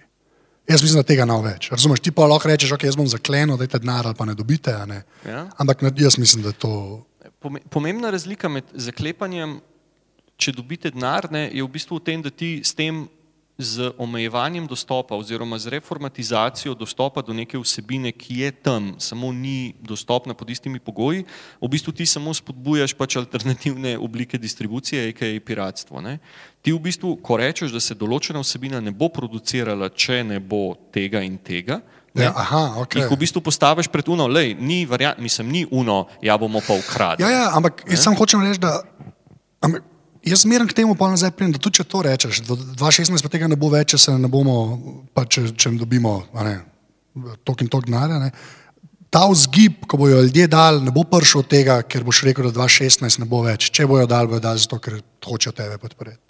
D: Jaz mislim, da tega ne več. Razumeš, ti pa lahko rečeš, ok, jaz bom zaklenil, da je denar ali pa ne dobite. Ne?
B: Ja.
D: Ampak jaz mislim, da to.
B: Pome- Pomembna razlika med zaklepanjem, če dobite denar, ne, je v bistvu v tem, da ti s tem z omejevanjem dostopa oziroma z reformatizacijo dostopa do neke vsebine, ki je tam, samo ni dostopna pod istimi pogoji, v bistvu ti samo spodbujaš pač alternativne oblike distribucije, a.k.a. piratstvo. Ne. Ti v bistvu, ko rečeš, da se določena vsebina ne bo producirala, če ne bo tega in tega, ne,
D: Ja, aha, ok.
B: jih v bistvu postaviš pred uno, lej, ni variant, mislim, ni uno, ja bomo pa ukradli.
D: Ja, ja ampak jaz samo hočem reči, da. Ampak, Jaz zmeraj k temu pa nazaj pridem, da tudi če to rečeš, do 2016 pa tega ne bo več, če se ne bomo, pa če, če dobimo ne, tok in tok denarja. Ta vzgib, ko bojo ljudje dal, ne bo prišel od tega, ker boš rekel, da 2016 ne bo več. Če bojo dal, bojo dal zato, ker hočejo tebe podpreti.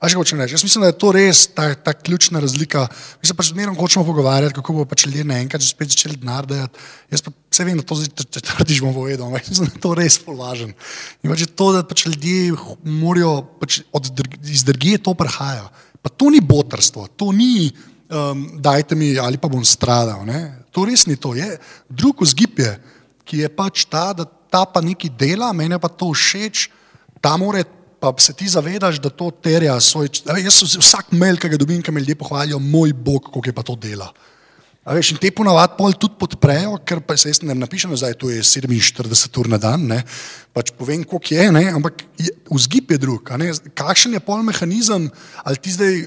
D: A še hočem reči, jaz mislim, da je to res ta, ta ključna razlika. Mi se pač zmerno hočemo pogovarjati, kako bo pač ljudje naenkrat že spet začeli denar dajati. Jaz pa vse vem, da to zdaj če- četrtič bom povedal, ampak mislim, da je to res polažen. In pač je to, da pač ljudje morajo, pač od iz drugje to prihaja. Pa to ni botrstvo, to ni um, dajte mi ali pa bom stradal. Ne? To res ni to. Je. Drug vzgib je, ki je pač ta, da ta pa nekaj dela, meni pa to všeč, ta mora pa se ti zavedaš, da to terja svoj. veš, Jaz vsak mail, ki ga dobim, ki me ljudje pohvalijo, moj bog, kako je pa to dela. A veš, in te ponavadi pol tudi podprejo, ker pa se jaz ne napišem, je to je 47 ur na dan, ne? pač povem, koliko je, ne? ampak je, vzgib je drug. Kakšen je pol mehanizem, ali ti zdaj,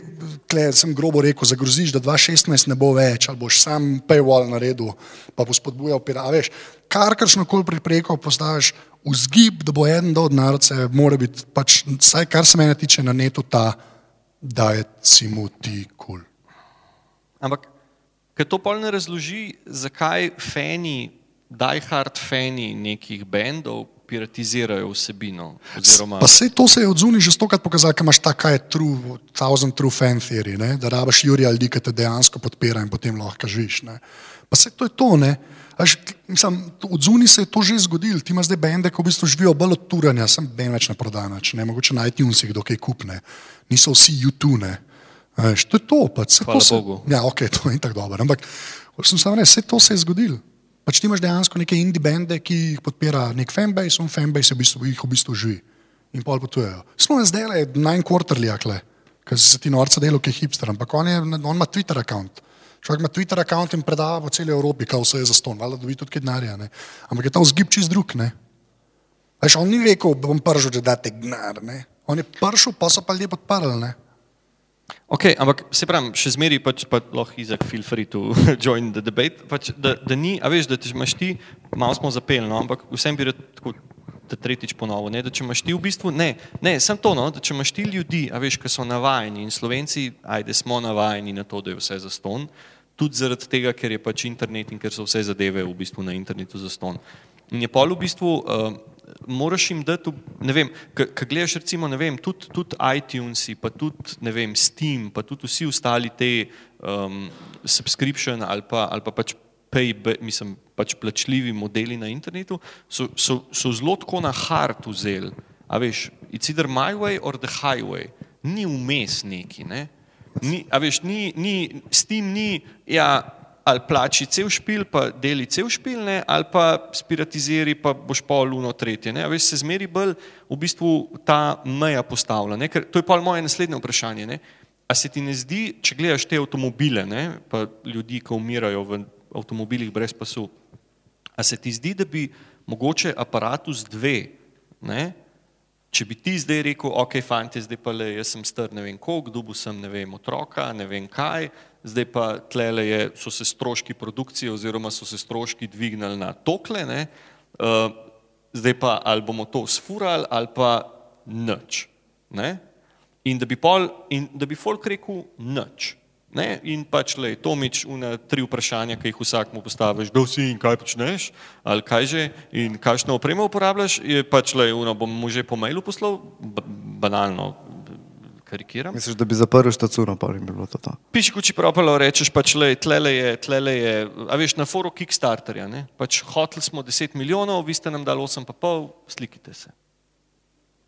D: tle sem grobo rekel, zagroziš, da 2016 ne bo več, ali boš sam paywall naredil, pa bo spodbujal pira. A veš, karkšno koli pripreko postaviš, vzgib, da bo eden do narodce, mora biti, pač, vsaj kar se mene tiče, na netu ta, da je si mu ti kul. Cool.
B: Ampak, ker to pol ne razloži, zakaj fani, diehard fani nekih bendov piratizirajo vsebino. Oziroma,
D: Pa sej to se je od zunaj že stokrat pokazalo, ker imaš ta, kaj je true, thousand true fan theory, ne? da rabiš Jurija ljudi, ki te dejansko podpira in potem lahko živiš. Ne? Pa se to je to, ne. Až, mislim, od zunaj se je to že zgodilo, ti imaš zdaj bende, ki v bistvu živijo bolj od turanja, sem ben več ne prodana, če ne mogoče na iTunesih, dokaj kupne, niso vsi YouTube. Veš, to je to, pač, saj
B: Hvala
D: to se,
B: Bogu.
D: Ja, ok, to je tako dobro, ampak sem samo rekel, vse to se je zgodilo. Pač ti imaš dejansko neke indie bende, ki jih podpira nek fanbase, in fanbase v bistvu, jih v bistvu živi in pol potujejo. Sloven zdaj je nine quarterly, akle, ker se ti norca delo, ki je hipster, ampak on, je, on ima Twitter račun. Človek ima Twitter račun in predava po celi Evropi, kao vse je za ston, valjda dobi tudi kaj denarja. Ampak je ta vzgib čist drug. Veš, on ni rekel, bom pršel, da date gnar. Ne? On je pršel, pa so pa ljudje podprli. Ne?
B: Ok, ampak se pravi, še zmeraj pač pa lahko Izak feel free to join the debate. Pač, da, da ni, a veš, da če imaš ti, malo smo zapeli, no, ampak vsem bi rad tako, da tretjič ponovil, ne, da če imaš ti v bistvu, ne, ne, sem to, no, da če imaš ti ljudi, a veš, ki so navajeni in Slovenci, ajde, smo navajeni na to, da je vse za ston, tudi zaradi tega, ker je pač internet in ker so vse zadeve v bistvu na internetu za ston. In je pol v bistvu, uh, moraš jim dati, ne vem, ko gledaš recimo, ne vem, tudi, tudi iTunesi, pa tudi, ne vem, Steam, pa tudi vsi ostali te um, subscription ali pa, ali pa pač pay, mislim, pač plačljivi modeli na internetu, so, so, so zelo tako na hard vzeli. A veš, it's either my way or the highway. Ni vmes neki, ne? Ni, a veš, ni, ni, s tem ni, ja, ali plači cel špil, pa deli cel špil, ne, ali pa spiratiziri, pa boš pol luno tretje. Ne, a veš, se zmeri bolj v bistvu ta meja postavlja. Ne, ker to je pa moje naslednje vprašanje. Ne. A se ti ne zdi, če gledaš te avtomobile, ne, pa ljudi, ki umirajo v avtomobilih brez pasu, a se ti zdi, da bi mogoče aparatus dve, ne, Če bi ti zdaj rekel, ok, fanti, zdaj pa le, jaz sem star ne vem koliko, dobil sem ne vem otroka, ne vem kaj, zdaj pa tlele je, so se stroški produkcije oziroma so se stroški dvignili na tokle, ne, uh, zdaj pa ali bomo to sfurali ali pa nič. Ne? In da bi, pol, in da bi folk rekel nič. Ne? In pač le, Tomič, una tri vprašanja, ki jih vsak mu postaviš, kdo si in kaj počneš, ali kaj že, in kakšno opremo uporabljaš, je pač le, una bom mu že po mailu poslal, banalno, karikiram.
C: Misliš, da bi zaprl štacuno, pa bi bilo to to.
B: Piš kuči propalo, rečeš pač, le, tlele je, tlele je, a veš, na foru Kickstarterja, ne? pač hoteli smo 10 milijonov, vi ste nam dali 8,5, slikite se.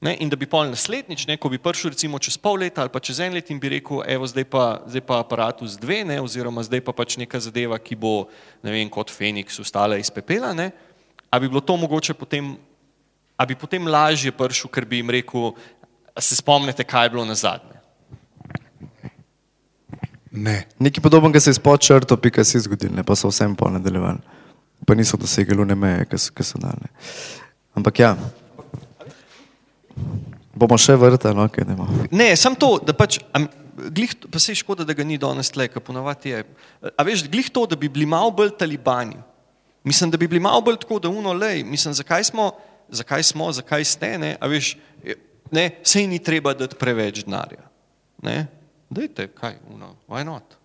B: Ne? In da bi pol naslednjič, ne, ko bi prišel recimo čez pol leta ali pa čez en let in bi rekel, evo zdaj pa, zdaj pa aparatus dve, ne, oziroma zdaj pa pač neka zadeva, ki bo, ne vem, kot Feniks ustala iz pepela, ne, a bi bilo to mogoče potem, a bi potem lažje prišel, ker bi jim rekel, se spomnite, kaj je bilo na zadnje.
D: Ne.
C: Nekaj podobnega se je spod črto, pika si zgodil, ne, pa so vsem pol nadaljevali. Pa niso dosegli one meje, ki so, dane. Ampak ja, bomo še vrtali, no, kaj ne bomo.
B: Ne, sam to, da pač, am, glih, pa se je škoda, da ga ni danes tle, ker ponovadi je. A veš, glih to, da bi bili malo bolj talibani. Mislim, da bi bili malo bolj tako, da uno lej, mislim, zakaj smo, zakaj smo, zakaj ste, ne, a veš, ne, sej ni treba dati preveč denarja. Ne, dajte, kaj, uno, why not?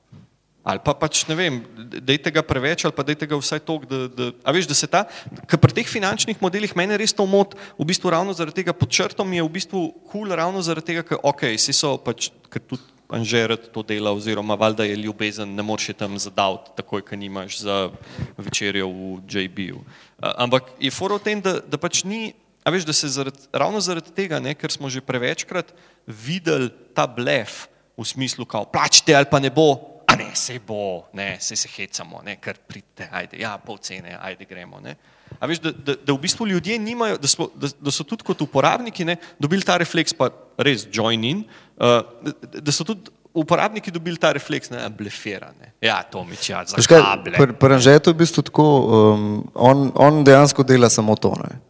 B: Ali pa pač ne vem, dajte ga preveč, ali pa dajte ga vsaj toliko, da, da, a veš, da se ta, ker pri teh finančnih modelih mene res to mot, v bistvu ravno zaradi tega pod črtom je v bistvu kul cool, ravno zaradi tega, ker ok, si so pač, ker tudi Anžerat to dela, oziroma valjda je ljubezen, ne moreš je tam zadavt, takoj, ko nimaš za večerjo v JB-ju. Ampak je fora v tem, da, da pač ni, a veš, da se zaradi, ravno zaradi tega, ne, ker smo že prevečkrat videli ta blef v smislu, kao, plačite ali pa ne bo, a ne, se bo, ne, se se hecamo, ne, kar pridite, ajde, ja, pol cene, ajde gremo, ne. A veš, da, da, da v bistvu ljudje nimajo, da, smo, da, da so tudi kot uporabniki ne, dobili ta refleks, pa res join in, uh, da, da so tudi uporabniki dobili ta refleks, ne, blefirane. Ja, to mi čas, za kable.
C: Pri pr Anžetu je v bistvu tako, um, on, on dejansko dela samo to. Ne.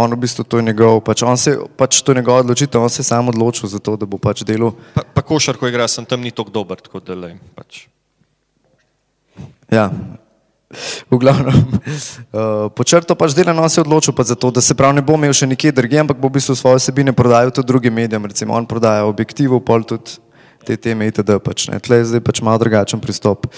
C: On v bistvu to je njegov, pač on se, pač to je njegova odločitev, on se je sam odločil za to, da bo pač delal.
B: Pa, pa košar, ko igra, sem tam ni tako dober, tako da le. Pač.
C: Ja. V glavnem, uh, po črto pač dela, no se je odločil pa za to, da se prav ne bo imel še nikjer drugje, ampak bo v bistvu svoje sebine prodajal tudi drugim medijem, recimo on prodaja objektivov, pol tudi te teme itd. Pač, ne. Tle je zdaj pač malo drugačen pristop.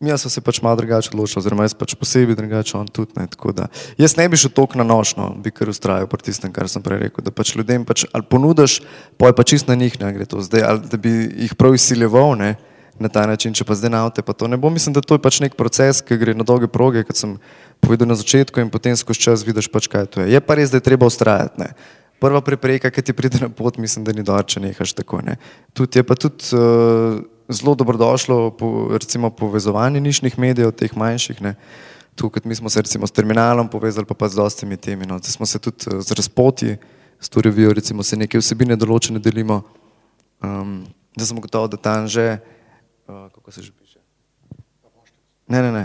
C: Mi smo se pač malo drugače odločili, oziroma jaz pač posebej drugače, on tudi ne. Da, jaz ne bi šel toliko na nočno, bi kar ustrajal pri tistem, kar sem prej rekel, da pač ljudem pač ali ponudiš, pa je pač čist na njih, ne gre to zdaj, ali da bi jih prav izsiljeval, ne na ta način, če pa zdaj na avte, pa to ne bo. Mislim, da to je pač nek proces, ki gre na dolge proge, kot sem povedal na začetku in potem skozi čas vidiš pač, kaj to je. Je pa res, da je treba ustrajati, ne. Prva prepreka, ki ti pride na pot, mislim, da ni dobro, če nehaš tako, ne. Tudi je pa tudi uh, zelo dobrodošlo po, recimo povezovanje nišnih medijev, teh manjših, ne. Tu, kot mi smo se recimo s terminalom povezali, pa pa z dostimi temi, no. Zdaj smo se tudi uh, z razpoti, s to revijo, recimo se neke vsebine določene delimo. Um, da sem gotovo, da tam že, uh, kako se že piše? Ne, ne, ne.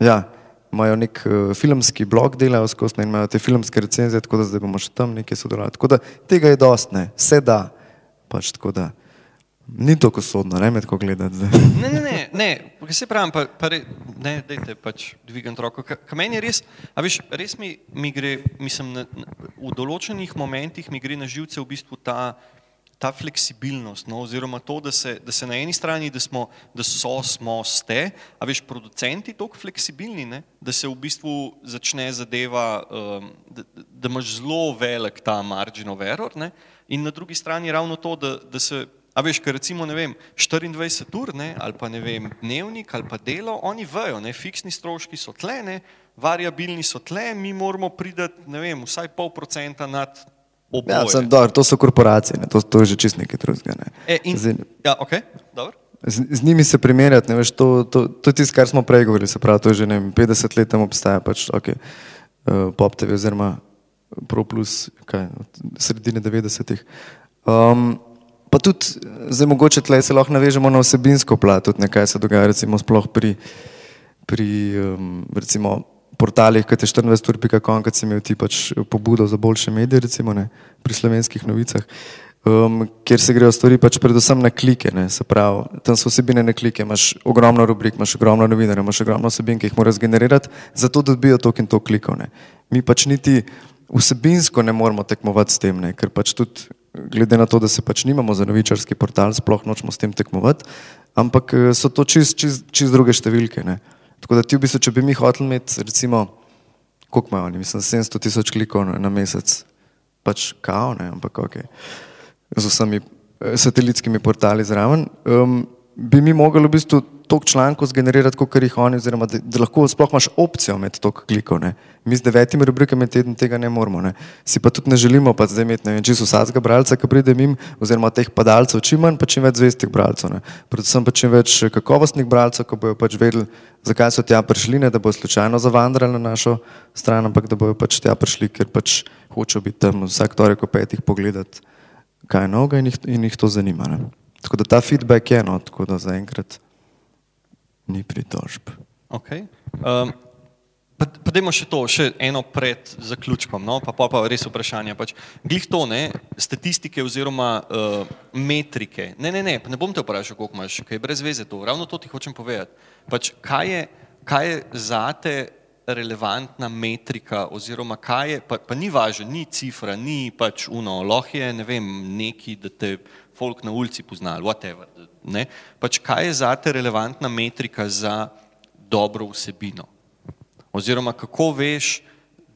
C: Ja, imajo nek uh, filmski blog, delajo skozi in imajo te filmske recenzije, tako da zdaj bomo še tam nekaj sodelovali. Tako da tega je dost, ne, se da, pač tako da. Ni to kosodno, ne me tako gledati.
B: Ne, ne, ne, ne, kaj se pravim, pa, pa re, ne, dajte pač dvigant roko. Ka meni je res, a veš, res mi, mi gre, mislim, na, na, v določenih momentih mi gre na živce v bistvu ta, ta fleksibilnost, no, oziroma to, da se, da se na eni strani, da smo, da so, smo, ste, a veš, producenti toliko fleksibilni, ne, da se v bistvu začne zadeva, um, da, da imaš zelo velik ta margin of error, ne, in na drugi strani ravno to, da, da se A veš, ker recimo, vem, 24 ur, ne, ali pa ne vem, dnevnik ali pa delo, oni vejo, ne, fiksni stroški so tle, ne, variabilni so tle, mi moramo priti, ne vem, vsaj pol procenta nad oboje.
C: Ja, sem, dobro, to so korporacije, ne, to, to je že čist nekaj drugega. Ne.
B: E, in,
C: Zdaj-
B: ja, ok, dobro.
C: Z, z njimi se primerjati, ne veš, to, to, to je tisto, kar smo prej govorili, se pravi, to je že ne vem, 50 let tam obstaja, pač, ok, uh, Pop TV oziroma Pro Plus, kaj, sredine 90-ih. Um, pa tudi, zdaj mogoče tle se lahko navežemo na vsebinsko plat, tudi nekaj se dogaja, recimo sploh pri, pri um, recimo portalih, kot je 24.com, kot si imel ti pač pobudo za boljše medije, recimo ne, pri slovenskih novicah. Um, kjer se grejo stvari pač predvsem na klike, ne, se pravi, tam so vsebine na klike, imaš ogromno rubrik, imaš ogromno novinarjev, imaš ogromno vsebin, ki jih moraš generirati, zato dobijo toliko in toliko klikov. Ne. Mi pač niti vsebinsko ne moramo tekmovati s tem, ne, ker pač tudi glede na to, da se pač nimamo za novičarski portal, sploh nočemo s tem tekmovati, ampak eh, so to čist, čist, čist druge številke. Ne. Tako da ti v bistvu, če bi mi hoteli imeti, recimo, koliko imajo oni, mislim, 700 tisoč klikov na, mesec, pač kao, ne, ampak ok, z vsemi eh, satelitskimi portali zraven, um, bi mi mogli v bistvu toliko člankov zgenerirati, kot jih oni, oziroma da, da lahko sploh imaš opcijo med toliko klikov. Ne. Mi z devetimi rubrikami teden tega ne moramo. Ne. Si pa tudi ne želimo pa zdaj imeti, ne vem, čisto vsakega bralca, ki pride mim, oziroma teh padalcev, čim manj, pa čim več zvestih bralcev. Ne. Predvsem pa čim več kakovostnih bralcev, ko bojo pač vedeli, zakaj so tja prišli, ne da bojo slučajno zavandrali na našo stran, ampak da bojo pač tja prišli, ker pač hočejo biti tam vsak torek o petih pogledati, kaj je noga in jih, in jih to zanima. Ne. Tako da ta feedback je eno, tako da zaenkrat ni pritožb.
B: Okay. Um, pa, pa dajmo še to, še eno pred zaključkom, no? pa, pa pa res vprašanje. Pač, glih to, ne, statistike oziroma uh, metrike. Ne, ne, ne, ne bom te vprašal, koliko imaš, kaj je brez veze to. Ravno to ti hočem povedati. Pač, kaj, je, kaj je zate relevantna metrika oziroma kaj je, pa, pa ni važno, ni cifra, ni pač uno, loh je, ne vem, neki, da te folk na ulici poznali, whatever. Ne? Pač kaj je zate relevantna metrika za dobro vsebino? Oziroma, kako veš,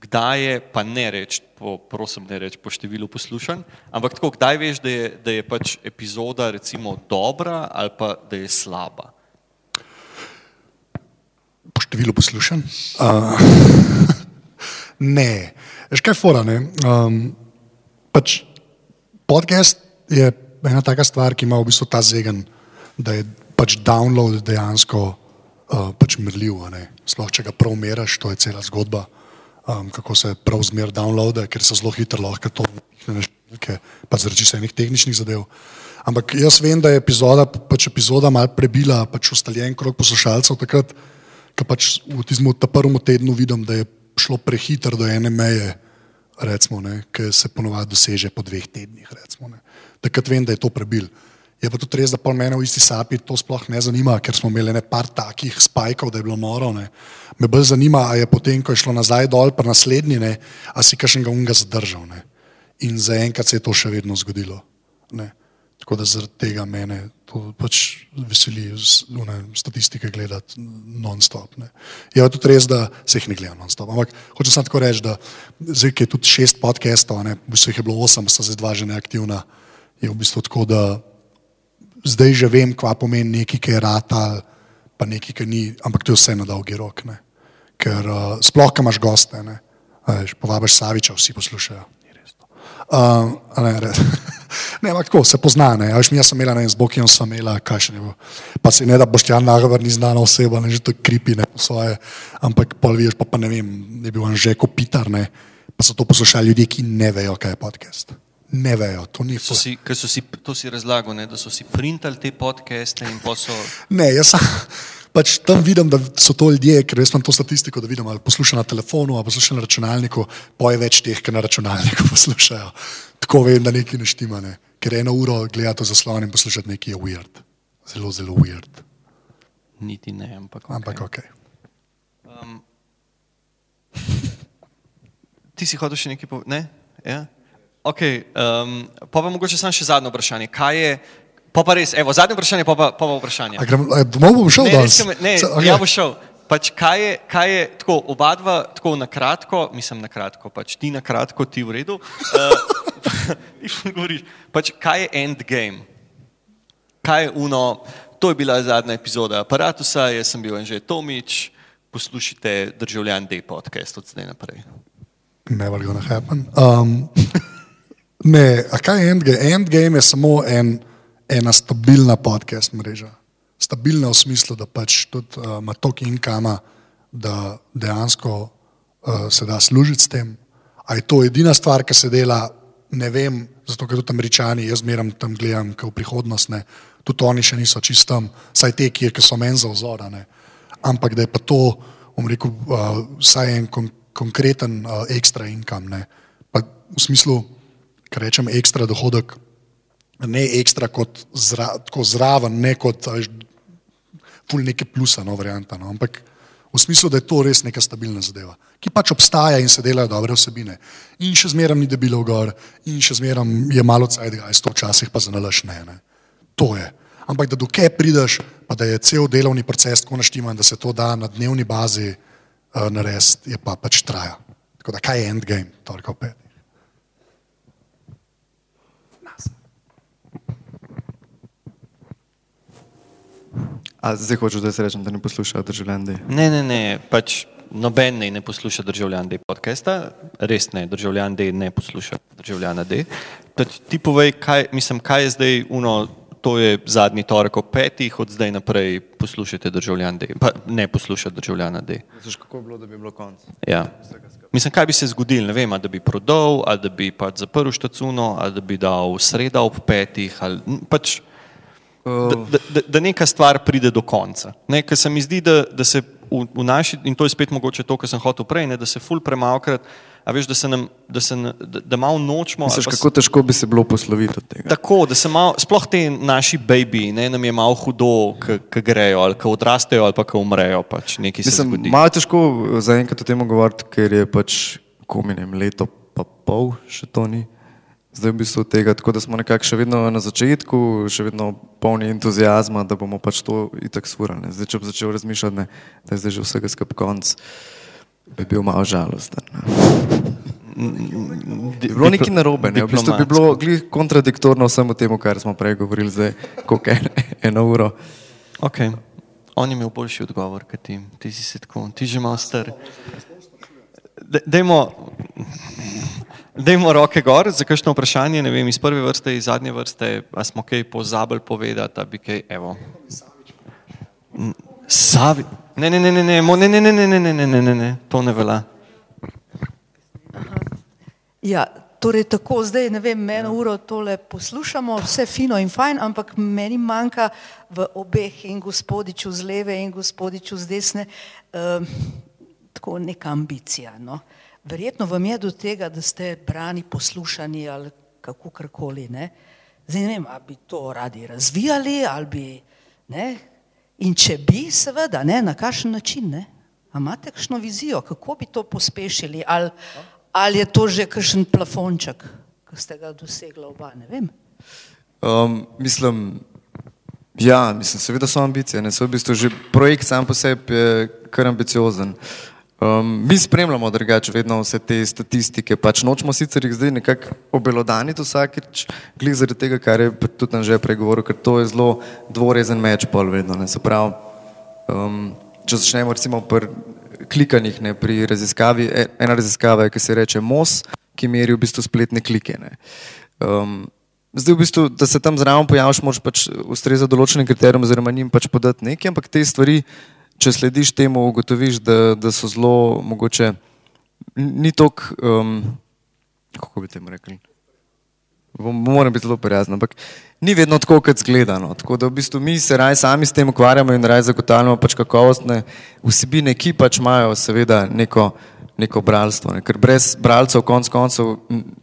B: kdaj je, pa ne reč, po, prosim, ne reč po številu poslušanj, ampak tako, kdaj veš, da je, da je pač epizoda recimo dobra ali pa da je slaba?
D: Po številu poslušanj? Uh, ne, veš kaj fora, ne? Um, pač podcast je ena taka stvar, ki ima v bistvu ta zegen, da je pač download dejansko uh, pač merljiv. Sploh če ga prav meriš, to je cela zgodba, um, kako se prav zmer downloade, ker se zelo hitro lahko to nekaj, pa zaradi vseh tehničnih zadev. Ampak jaz vem, da je epizoda, pač epizoda mal prebila pač ustaljen krok poslušalcev takrat, ko pač v tistem prvem tednu vidim, da je šlo prehitro do ene meje, recimo, ki se ponovadi doseže po dveh tednih. Recimo, takrat vem, da je to prebil. Je pa tudi res, da pol mene v isti sapi to sploh ne zanima, ker smo imeli nekaj takih spajkov, da je bilo noro. Ne. Me bolj zanima, a je potem, ko je šlo nazaj dol, pa naslednji, ne, a si kakšnega unga zadržal. Ne. In zaenkrat se je to še vedno zgodilo. Ne. Tako da zaradi tega mene to pač veseli, one statistike gledati non-stop. Je pa tudi res, da se jih ne gleda non-stop. Ampak hočem samo tako reči, da zdaj, ki je tudi šest podcastov, ne, v bistvu jih je bilo osem, sta zdaj dva že neaktivna je v bistvu tako, da zdaj že vem, kva pomeni nekaj, ki je rata, pa nekaj, ki ni, ampak to je vse na dolgi rok. Ne. Ker uh, sploh, ko imaš goste, ne, veš, povabiš Saviča, vsi poslušajo. Uh, ne, ne, ampak tako se pozna. Jaz sem imela z Bokijem, sem imela, kaj še ne bo. Pa se ne da boš tja nagovor, ni znana oseba, ne že to kripi, ne po svoje. Ampak pol veš, pa, pa ne vem, je bil on že kot Pitar, ne. Pa so to poslušali ljudje, ki ne vejo, kaj je podcast ne vejo. To,
B: so si, so si, to si razlagal, ne, da so si printali te podcaste in pa so.
D: Ne, jaz sem. Pač tam vidim, da so to ljudje, ker jaz imam to statistiko, da vidim, ali poslušajo na telefonu, ali poslušajo na računalniku, poje več teh, ki na računalniku poslušajo. Tako vem, da nekaj ne štima. Ne. Ker eno uro gledati zaslon in poslušati nekaj je weird. Zelo, zelo weird.
B: Niti ne, ampak.
D: Okay. Ampak ok. Um,
B: ti si hotel še nekaj povedati? Ja? Okay, um, pa pa mogoče samo še zadnje vprašanje. Kaj je, pa pa res, evo, zadnje vprašanje, pa pa, pa pa vprašanje.
D: Domov bom šel danes?
B: Ne, ne, okay. ja bom šel. Pač kaj je, kaj je tako, oba dva, tako na kratko, mislim na kratko, pač ti na kratko, ti v redu. Uh, pač, kaj je endgame? Kaj je uno, to je bila zadnja epizoda aparatusa, jaz sem bil Anže Tomič, poslušajte državljan D podcast od zdaj naprej.
D: Never gonna happen. Um, Ne, a kaj je Endgame? Endgame je samo en, ena stabilna podcast mreža. Stabilna v smislu, da pač tudi uh, ima toliko inkama, da dejansko uh, se da služiti s tem. A je to edina stvar, ki se dela, ne vem, zato ker tudi američani, jaz meram tam gledam, kot v prihodnost, ne, tudi oni še niso čistom, saj te, ki, ki so meni za vzor. Ampak da je pa to, bom rekel, uh, vsaj en kon konkreten uh, ekstra inkam. V smislu, kar rečem, ekstra dohodek, ne ekstra kot zra, zraven, ne kot ful neke plusa, no, varianta. No, ampak v smislu, da je to res neka stabilna zadeva, ki pač obstaja in se delajo dobre vsebine. In še zmeraj ni debilo gor, in še zmeraj je malo cajt, a je to včasih pa zanalaš ne, ne. To je. Ampak da dokaj prideš, pa da je cel delovni proces tako naštiman, da se to da na dnevni bazi uh, narediti, je pa pač traja. Tako da kaj je endgame, toliko pet.
C: A zdaj hočeš, da se rečem, da ne poslušajo državljani?
B: Ne, ne, ne, pač noben ne, ne posluša državljan D podcasta, res ne, državljan D ne posluša državljana D. Pač ti povej, kaj, mislim, kaj je zdaj uno, to je zadnji torek ob petih, od zdaj naprej poslušajte državljan D, pa ne poslušate državljana D.
C: Misliš, kako bi bilo, da bi bilo konc?
B: Ja. Mislim, kaj bi se zgodilo, ne vem, da bi prodal, ali da bi pač zaprl štacuno, ali da bi dal sreda ob petih, ali pač, da, da, da, neka stvar pride do konca. Ne, ker se mi zdi, da, da se v, v naši, in to je spet mogoče to, kar sem hotel prej, ne, da se ful premalkrat, a veš, da se nam, da, se, da, da malo nočemo. ali
C: Misliš,
B: pa s-
C: kako težko bi se bilo posloviti od tega?
B: Tako, da se malo, sploh te naši baby, ne, nam je malo hudo, ki grejo, ali ki odrastejo, ali pa ki umrejo, pač se
C: Mislim, malo težko zaenkrat o tem govoriti, ker je pač kominem leto pa pol, še to ni. Zdaj v bistvu tega, tako da smo nekako še vedno na začetku, še vedno polni entuzijazma, da bomo pač to itak svurali. Zdaj, če bi začel razmišljati, ne, da je zdaj že vsega skup konc, bi bil malo žalosten. Ne. Bi bilo nekaj narobe, ne? v bistvu bi bilo kontradiktorno vsemu temu, kar smo prej govorili, zdaj koliko en, eno uro.
B: Okay. On je imel boljši odgovor, kot ti. Ti si se tako, ti že malo star. Dajmo, dajmo roke gor za kakšno vprašanje, ne vem, iz prve vrste, iz zadnje vrste, a smo kaj pozabili povedati, da bi kaj, evo. Savi. Ne, ne, ne, ne, ne, ne, ne, ne, ne, ne, ne, ne, ne, ne, ne, to ne velja.
E: Ja, torej tako zdaj, ne vem, eno uro tole poslušamo, vse fino in fajn, ampak meni manjka v obeh in gospodiču z leve in gospodiču z desne um, tako neka ambicija. No. Verjetno vam je do tega, da ste brani, poslušani ali kako karkoli. Ne. Zdaj ne vem, ali bi to radi razvijali ali bi, ne. In če bi, seveda, ne, na kakšen način, ne. A imate kakšno vizijo, kako bi to pospešili, ali, ali je to že kakšen plafonček, ki ste ga dosegla oba, ne vem.
C: Um, mislim, ja, mislim, seveda so ambicije. Ne, so v bistvu že projekt sam po sebi je kar ambiciozen. Um, mi spremljamo drugače vedno vse te statistike, pač nočemo sicer jih zdaj nekako obelodaniti vsakeč, glih zaradi tega, kar je tudi že pregovoril, ker to je zelo dvorezen meč pol vedno. Ne, se pravi, um, če začnemo recimo pri klikanjih, ne, pri raziskavi, e- ena raziskava je, ki se reče MOS, ki meri v bistvu spletne klike. Ne. Um, Zdaj, v bistvu, da se tam zraven pojaviš, moraš pač ustrezati določenim kriterijem, oziroma njim pač podati nekaj, ampak te stvari, če slediš temu, ugotoviš, da, da so zelo mogoče, ni tok, um, kako bi temu rekli. Moram biti zelo prijazen, ampak ni vedno tako, kot zgleda. No. Tako da v bistvu mi se raj sami s tem ukvarjamo in raj zagotavljamo pač kakovostne vsebine, ki pač imajo seveda neko, neko bralstvo. Ne. Ker brez bralcev, konc koncev,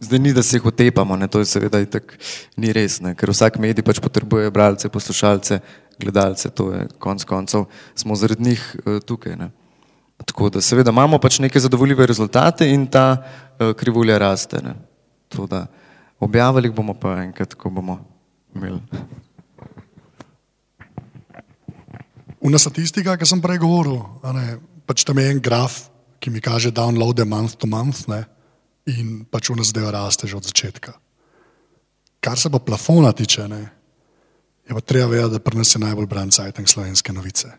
C: zdaj ni, da se jih otepamo, ne. to je seveda itak ni res, ne. ker vsak medij pač potrebuje bralce, poslušalce, gledalce, to je konc koncev, smo zaradi njih uh, tukaj. Ne. Tako da seveda imamo pač neke zadovoljive rezultate in ta uh, krivulja raste. Ne. To, da objavili bomo pa enkrat, ko bomo imeli.
D: Una statistika, ki sem prej govoril, ne, pač tam je en graf, ki mi kaže downloade month to month ne, in pač una zdaj raste že od začetka. Kar se pa plafona tiče, ne, je pa treba vedeti, da pri nas je najbolj bran sajten slovenske novice.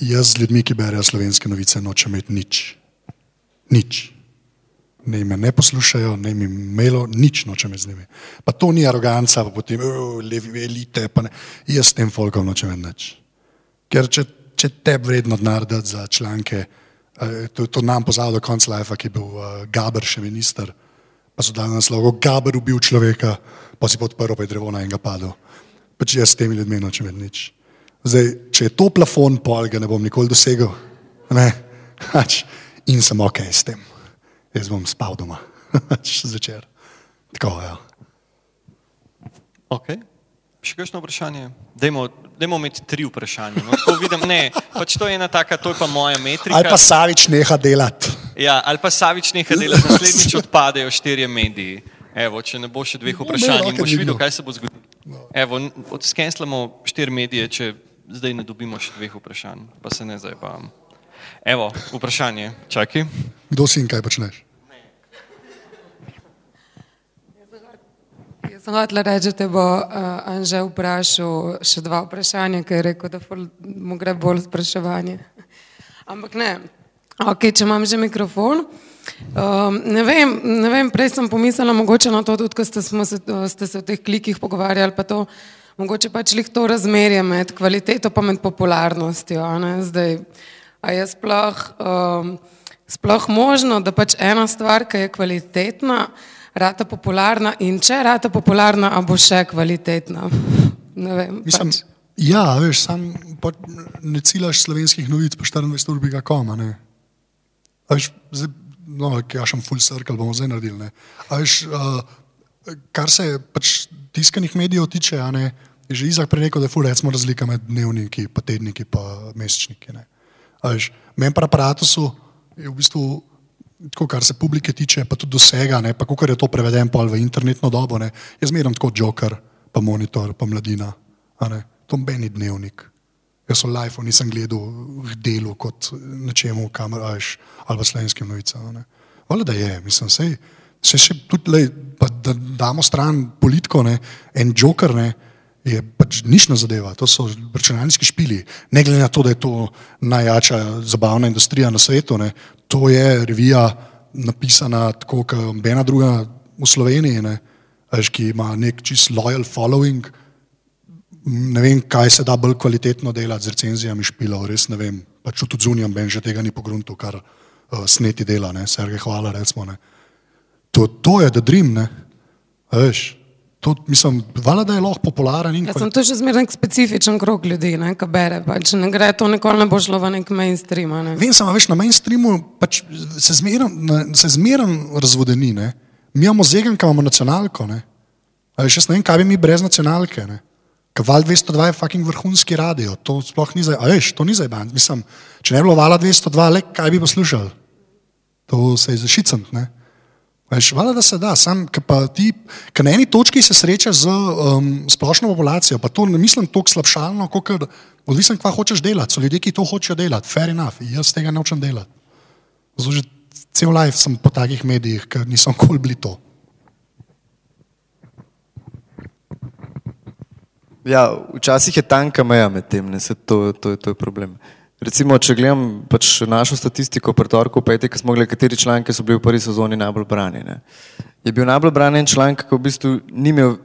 D: Jaz z ljudmi, ki berejo slovenske novice, nočem imeti nič. Nič. Ne me ne poslušajo, ne mi mailo, nič nočem z njimi. Pa to ni aroganca, pa potem "O, levi elite, pa ne. Jaz s tem folkom nočem imeti nič. Ker če, če te vredno denar dati za članke, to, to nam pozval do konca life, ki je bil uh, Gaber še minister, pa so dali naslov, Gaber ubil človeka, pa si podprl, pa je drevo na enega padel. Pač jaz s temi ljudmi nočem imeti nič. Zdaj, če je to plafon, pol ga ne bom nikoli dosegel, ne, pač, in sem ok s tem. Jaz bom spal doma, pač zvečer. Tako, ja.
B: Okay. Še kakšno vprašanje? Dajmo, dajmo imeti tri vprašanja. No, tako vidim, ne, pač to je ena taka, to je pa moja metrika.
D: Ali pa Savič neha delati.
B: Ja, ali pa Savič nekaj dela, naslednjič odpadejo štirje mediji. Evo, če ne bo še dveh vprašanj, in
D: roke
B: boš videl, kaj se bo zgodilo. Evo, n- odskenslamo štiri medije, če zdaj ne dobimo še dveh vprašanj, pa se ne zabavam. Evo, vprašanje, čakaj.
D: Kdo si in kaj počneš?
F: Jaz Jaz sem hotel reči, da bo uh, Anže vprašal še dva vprašanja, ker je rekel, da mu gre bolj spraševanje. Ampak ne, okay, če imam že mikrofon. Um, ne, vem, ne vem, prej sem pomislila mogoče na to, tudi ko ste, se, ste se v teh klikih pogovarjali, pa to, mogoče pač lih to razmerje med kvaliteto pa med popularnostjo. a Zdaj, a je sploh, um, sploh možno, da pač ena stvar, ki je kvalitetna, rata popularna in če rata popularna, a bo še kvalitetna. Ne vem,
D: Mislim,
F: pač.
D: ja, veš, sam pa ne ciljaš slovenskih novic po 24 ur bi ga koma. Veš, zdaj, no, ja, šem full circle, bomo zdaj naredili. Ne. A Veš, uh, kar se pač tiskanih medijev tiče, a ne, je že Izak prej rekel, da je full recimo razlika med dnevniki, pa tedniki, pa mesečniki. Ne. A Veš, meni pa aparatusu je v bistvu tako, kar se publike tiče, pa tudi dosega, ne, pa kako je to preveden pol v internetno dobo, ne, jaz zmeram tako Joker, pa monitor, pa mladina, to meni dnevnik. Jaz sem live, nisem gledal v delu kot nečemu, kamor ajš, ali pa slovenskim novicam. Vale, da je, mislim, sej, se še tudi, lej, pa, da damo stran politiko, ne, en joker, ne, je pač nišna zadeva, to so računalniški špili. Ne glede na to, da je to najjača zabavna industrija na svetu, ne, to je revija napisana tako, kot nobena druga v Sloveniji, ne, ajš, ki ima nek čist loyal following, ne vem, kaj se da bolj kvalitetno delati z recenzijami špilov, res ne vem. Pač tudi zunijam ben že tega ni pogrunto, kar uh, sneti dela, ne, Sergej, hvala, recimo. Ne. To, to je the dream, ne. Veš, to, mislim, vala, da je lahko popularen in
F: Jaz sem to še zmeraj nek specifičen krog ljudi, ne, ki bere. Pač ne gre, to nikoli ne bo šlo v nek mainstream. Ne.
D: Vem samo, veš, na mainstreamu pač se se zmeram razvodeni. Ne? Mi imamo zegan, ki imamo nacionalko. Ne? A veš, jaz ne vem, kaj bi mi brez nacionalke. Ne? Val 202 je fucking vrhunski radio, to sploh ni za, a veš, to ni za ban. Mislim, če ne bi bilo vala 202, le kaj bi poslušali? To se je zašicant, ne? Veš, vala, da se da, sam, ker pa ti, ker na eni točki se srečaš z um, splošno populacijo, pa to ne mislim tako slabšalno, kot odvisno, kva hočeš delati. So ljudje, ki to hočejo delati, fair enough, jaz tega ne hočem delati. Zato že cel life sem po takih medijih, ker nisem kol bili to.
C: Ja, včasih je tanka meja med tem, ne, se to, to, to je problem. Recimo, če gledam pač našo statistiko pri torku, pejte, ki smo gledali, kateri članki so bili v prvi sezoni najbolj brani. Ne. Je bil najbolj branjen članek, ki v bistvu ni imel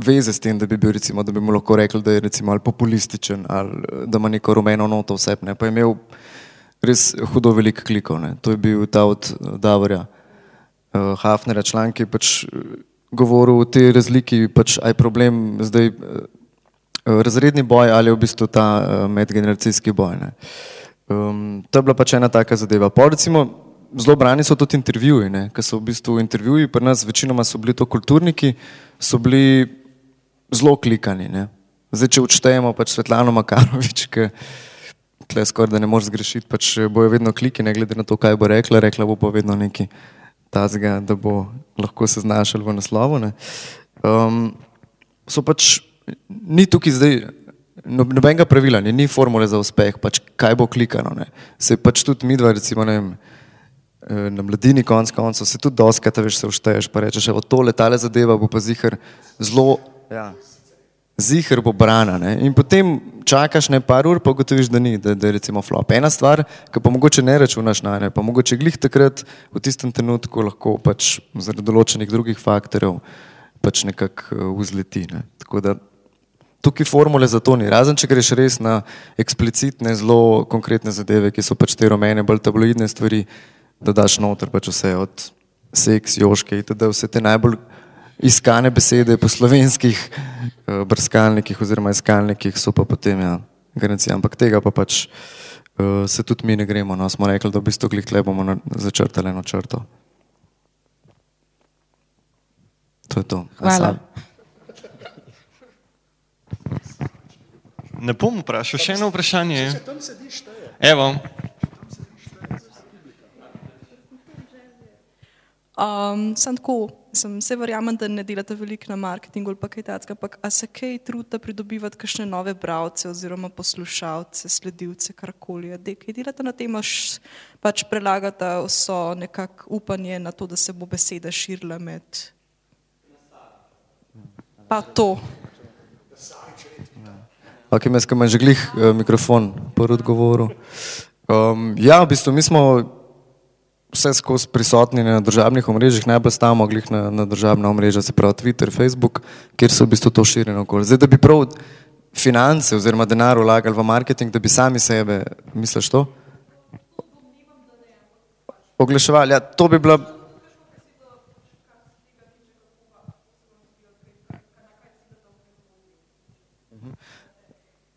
C: veze s tem, da bi bil, recimo, da bi mu lahko rekli, da je recimo, ali populističen ali eh, da ima neko rumeno noto vse, ne, pa je imel res hudo veliko klikov. Ne. To je bil ta od eh, Davorja uh, Hafnerja članek, ki je pač eh, govoril o tej razliki, pač aj problem zdaj. eh, razredni boj ali v bistvu ta uh, medgeneracijski boj. Ne. Um, to je bila pač ena taka zadeva. Pol recimo, zelo brani so tudi intervjuji, ker so v bistvu intervjuji, pri nas večinoma so bili to kulturniki, so bili zelo klikani. Ne. Zdaj, če odštejemo pač Svetlano Makarovič, ki tle skoraj da ne moreš zgrešiti, pač bojo vedno kliki, ne glede na to, kaj bo rekla, rekla bo pa vedno nekaj tazga, da bo lahko se znašel v naslovu. Ne. Um, so pač, ni tukaj zdaj no- nobenega pravila, ni, ni formule za uspeh, pač kaj bo klikano. Ne. Se pač tudi mi dva, recimo, ne vem, eh, na mladini konc koncev se tudi doskrat, veš, se ušteješ, pa rečeš, evo, tole, tale zadeva bo pa zihar zelo, ja, zihar bo brana. Ne. In potem čakaš ne par ur, pa ugotoviš, da ni, da, da je recimo flop. Ena stvar, ki pa mogoče ne računaš na ne, pa mogoče glih takrat v tistem trenutku lahko pač zaradi določenih drugih faktorjev pač nekako eh, vzleti. Ne. Tako da tukaj formule za to ni. Razen če greš res na eksplicitne, zelo konkretne zadeve, ki so pač te rumene, bolj tabloidne stvari, da daš noter pač vse od seks, joške in da vse te najbolj iskane besede po slovenskih uh, brskalnikih oziroma iskalnikih so pa potem ja, garancija. Ampak tega pa pač uh, se tudi mi ne gremo. No, smo rekli, da v bistvu glih tle bomo začrtali eno črto. To je to.
F: Hvala.
B: Ne bom vprašal, še eno vprašanje. Evo,
G: Um, sem tako, sem se verjamem, da ne delate veliko na marketingu ali pa kaj takega, ampak a se kaj trudite pridobivati kakšne nove bralce oziroma poslušalce, sledilce, karkoli. De- Kaj delate na tem, až pač prelagate vso nekako upanje na to, da se bo beseda širila med. Pa to.
C: Ki imam že glih eh, mikrofon, prvi odgovoril. Um, ja, v bistvu mi smo vse skozi prisotni na državnih omrežjih, najbolj stavimo glih na, na državna omrežja, se pravi Twitter, Facebook, kjer so v bistvu to širjeno okoli. Zdaj, da bi prav finance oziroma denar vlagali v marketing, da bi sami sebe, misliš to? Oglaševali, ja, to bi bila.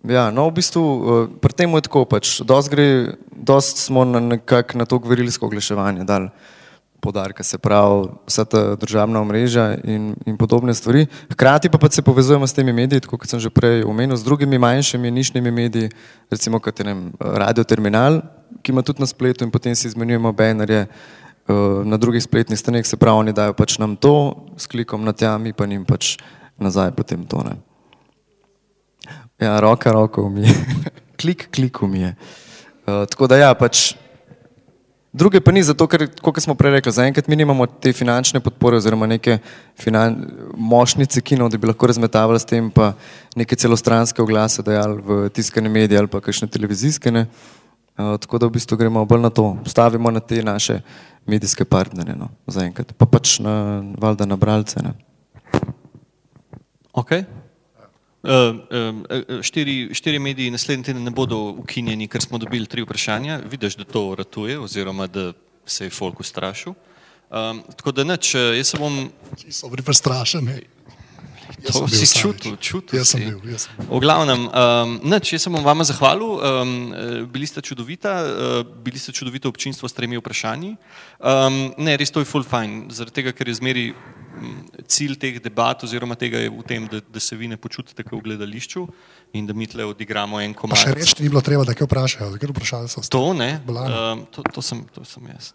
C: Ja, no, v bistvu eh, pri tem je tako, pač, dost, gre, dost smo na, nekak, na to gverilsko oglaševanje dali podarka, se pravi vsa ta državna omrežja in, in podobne stvari. Hkrati pa, pa se povezujemo s temi mediji, tako kot sem že prej omenil, z drugimi manjšimi nišnimi mediji, recimo kot je Radio Terminal, ki ima tudi na spletu in potem si izmenjujemo banerje uh, na drugih spletnih straneh, se pravi, oni dajo pač nam to s klikom na tja, mi pa njim pač nazaj potem to. Ne. Ja, roka, roko mi je. klik, klik mi je. Uh, tako da ja, pač druge pa ni zato, ker, kot smo prej rekli, zaenkrat mi nimamo te finančne podpore oziroma neke finan, mošnice kino, da bi lahko razmetavali s tem pa neke celostranske oglase dajali v tiskane medije ali pa kakšne televizijske. Ne. Uh, tako da v bistvu gremo bolj na to, stavimo na te naše medijske partnerje, no, zaenkrat, pa pač na valjda na bralce. Ne.
B: Okay. Uh, uh, štiri, štiri mediji naslednji teden ne bodo ukinjeni, ker smo dobili tri vprašanja. Vidiš, da to ratuje, oziroma da se je folk ustrašil. Um, tako da neč, jaz se bom.
D: Vsi so bili prestrašeni.
B: To si čutil, čutil.
D: Jaz sem bil. Jaz sem bil.
B: V glavnem, um, neč, jaz se bom vama zahvalil. Um, bili ste čudovita, uh, bili ste čudovito občinstvo s tremi vprašanji. Um, ne, res to je full fine, zaradi tega, ker je zmeri cilj teh debat oziroma tega je v tem, da, da se vi ne počutite kot v gledališču in da mi tle odigramo en komad.
D: Pa še reči ni bilo treba, da kaj vprašajo, ker vprašali so.
B: To ne, um, to, to, sem, to sem jaz.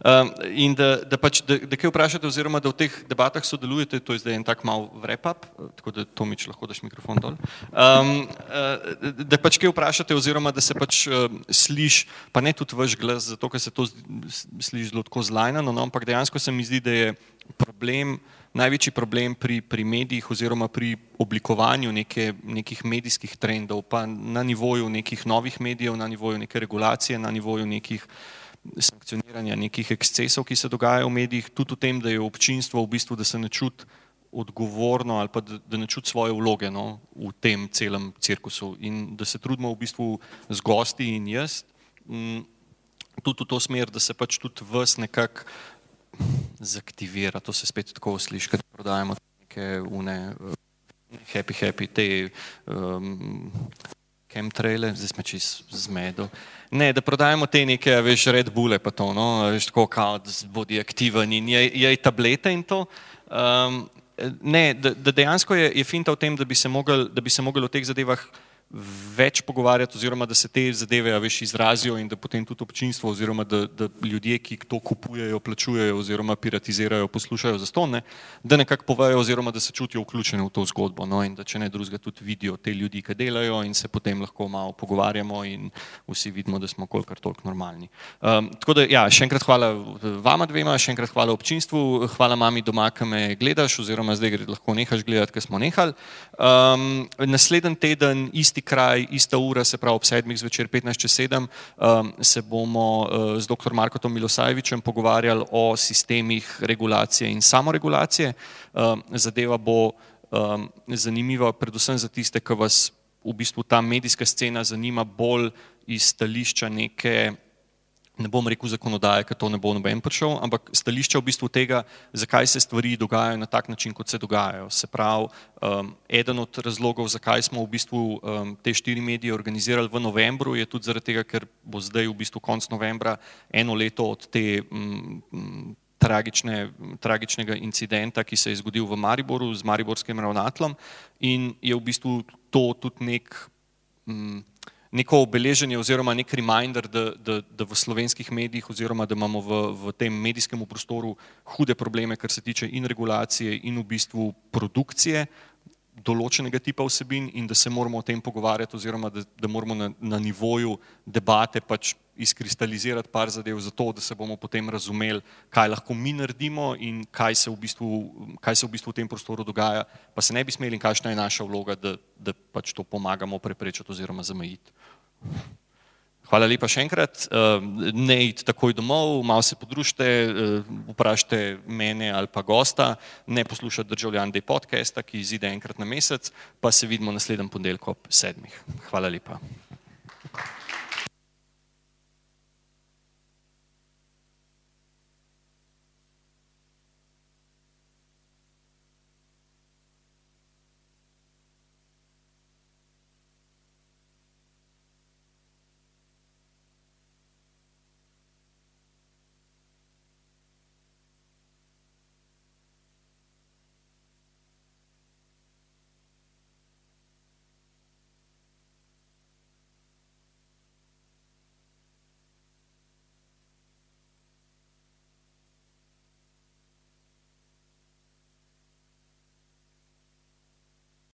B: Um, in da, da pač, da, da kaj vprašate oziroma da v teh debatah sodelujete, to je zdaj en tak mal wrap-up, tako da Tomič lahko daš mikrofon dol. Um, da pač kaj vprašate oziroma da se pač uh, sliš, pa ne tudi vaš glas, zato ker se to sliši zelo tako zlajnano, no, ampak dejansko se mi zdi, da je problem, največji problem pri, pri medijih oziroma pri oblikovanju neke, nekih medijskih trendov, pa na nivoju nekih novih medijev, na nivoju neke regulacije, na nivoju nekih sankcioniranja nekih ekscesov, ki se dogajajo v medijih, tudi v tem, da je občinstvo v bistvu, da se ne čuti odgovorno ali pa da, da ne čuti svoje vloge no, v tem celem cirkusu. In da se trudimo v bistvu z gosti in jaz, m, tudi v to smer, da se pač tudi vas nekako zaktivira, to se spet tako sliši, kad prodajemo neke une happy happy te um, chemtraile, zdaj smo čist zmedo. Ne, da prodajemo te neke, veš, Red Bulle pa to, no, veš, tako kao, da bodi aktiven in je, je tablete in to. Um, ne, da, da dejansko je, je finta v tem, da bi se mogli o teh zadevah več pogovarjati, oziroma da se te zadeve veš, izrazijo in da potem tudi občinstvo, oziroma da, da ljudje, ki to kupujejo, plačujejo, oziroma piratizirajo, poslušajo za stone, da nekako povejo, oziroma da se čutijo vključene v to zgodbo. No, in da če ne drugega, tudi vidijo te ljudi, ki delajo in se potem lahko malo pogovarjamo in vsi vidimo, da smo kolikor toliko normalni. Um, tako da, ja, še enkrat hvala vama dvema, še enkrat hvala občinstvu, hvala mami doma, ki me gledaš, oziroma zdaj lahko nehaš gledati, ker smo nehali. Um, naslednji teden isti isti kraj, ista ura, se pravi ob sedmih zvečer, 15 čez 7, um, se bomo uh, z dr. Markotom Milosajevičem pogovarjali o sistemih regulacije in samoregulacije. Um, zadeva bo um, zanimiva predvsem za tiste, ki vas v bistvu ta medijska scena zanima bolj iz stališča neke ne bom rekel zakonodaje, ker to ne bo noben prišel, ampak stališče v bistvu tega, zakaj se stvari dogajajo na tak način, kot se dogajajo. Se pravi, um, eden od razlogov, zakaj smo v bistvu um, te štiri medije organizirali v novembru, je tudi zaradi tega, ker bo zdaj v bistvu konc novembra eno leto od te um, tragične, tragičnega incidenta, ki se je zgodil v Mariboru z mariborskim ravnatlom in je v bistvu to tudi nek um, neko obeleženje oziroma nek reminder, da, da, da v slovenskih medijih oziroma da imamo v, v tem medijskem prostoru hude probleme, kar se tiče in regulacije in v bistvu produkcije določenega tipa vsebin in da se moramo o tem pogovarjati oziroma da, da moramo na, na nivoju debate pač izkristalizirati par zadev za to, da se bomo potem razumeli, kaj lahko mi naredimo in kaj se v bistvu, kaj se v, bistvu v tem prostoru dogaja, pa se ne bi smeli in kakšna je naša vloga, da, da pač to pomagamo preprečiti oziroma zamejiti. Hvala lepa še enkrat. Ne id takoj domov, malo se podružite, vprašajte mene ali pa gosta, ne poslušati državljan Day podcasta, ki izide enkrat na mesec, pa se vidimo naslednji ponedeljek ob sedmih. Hvala lepa.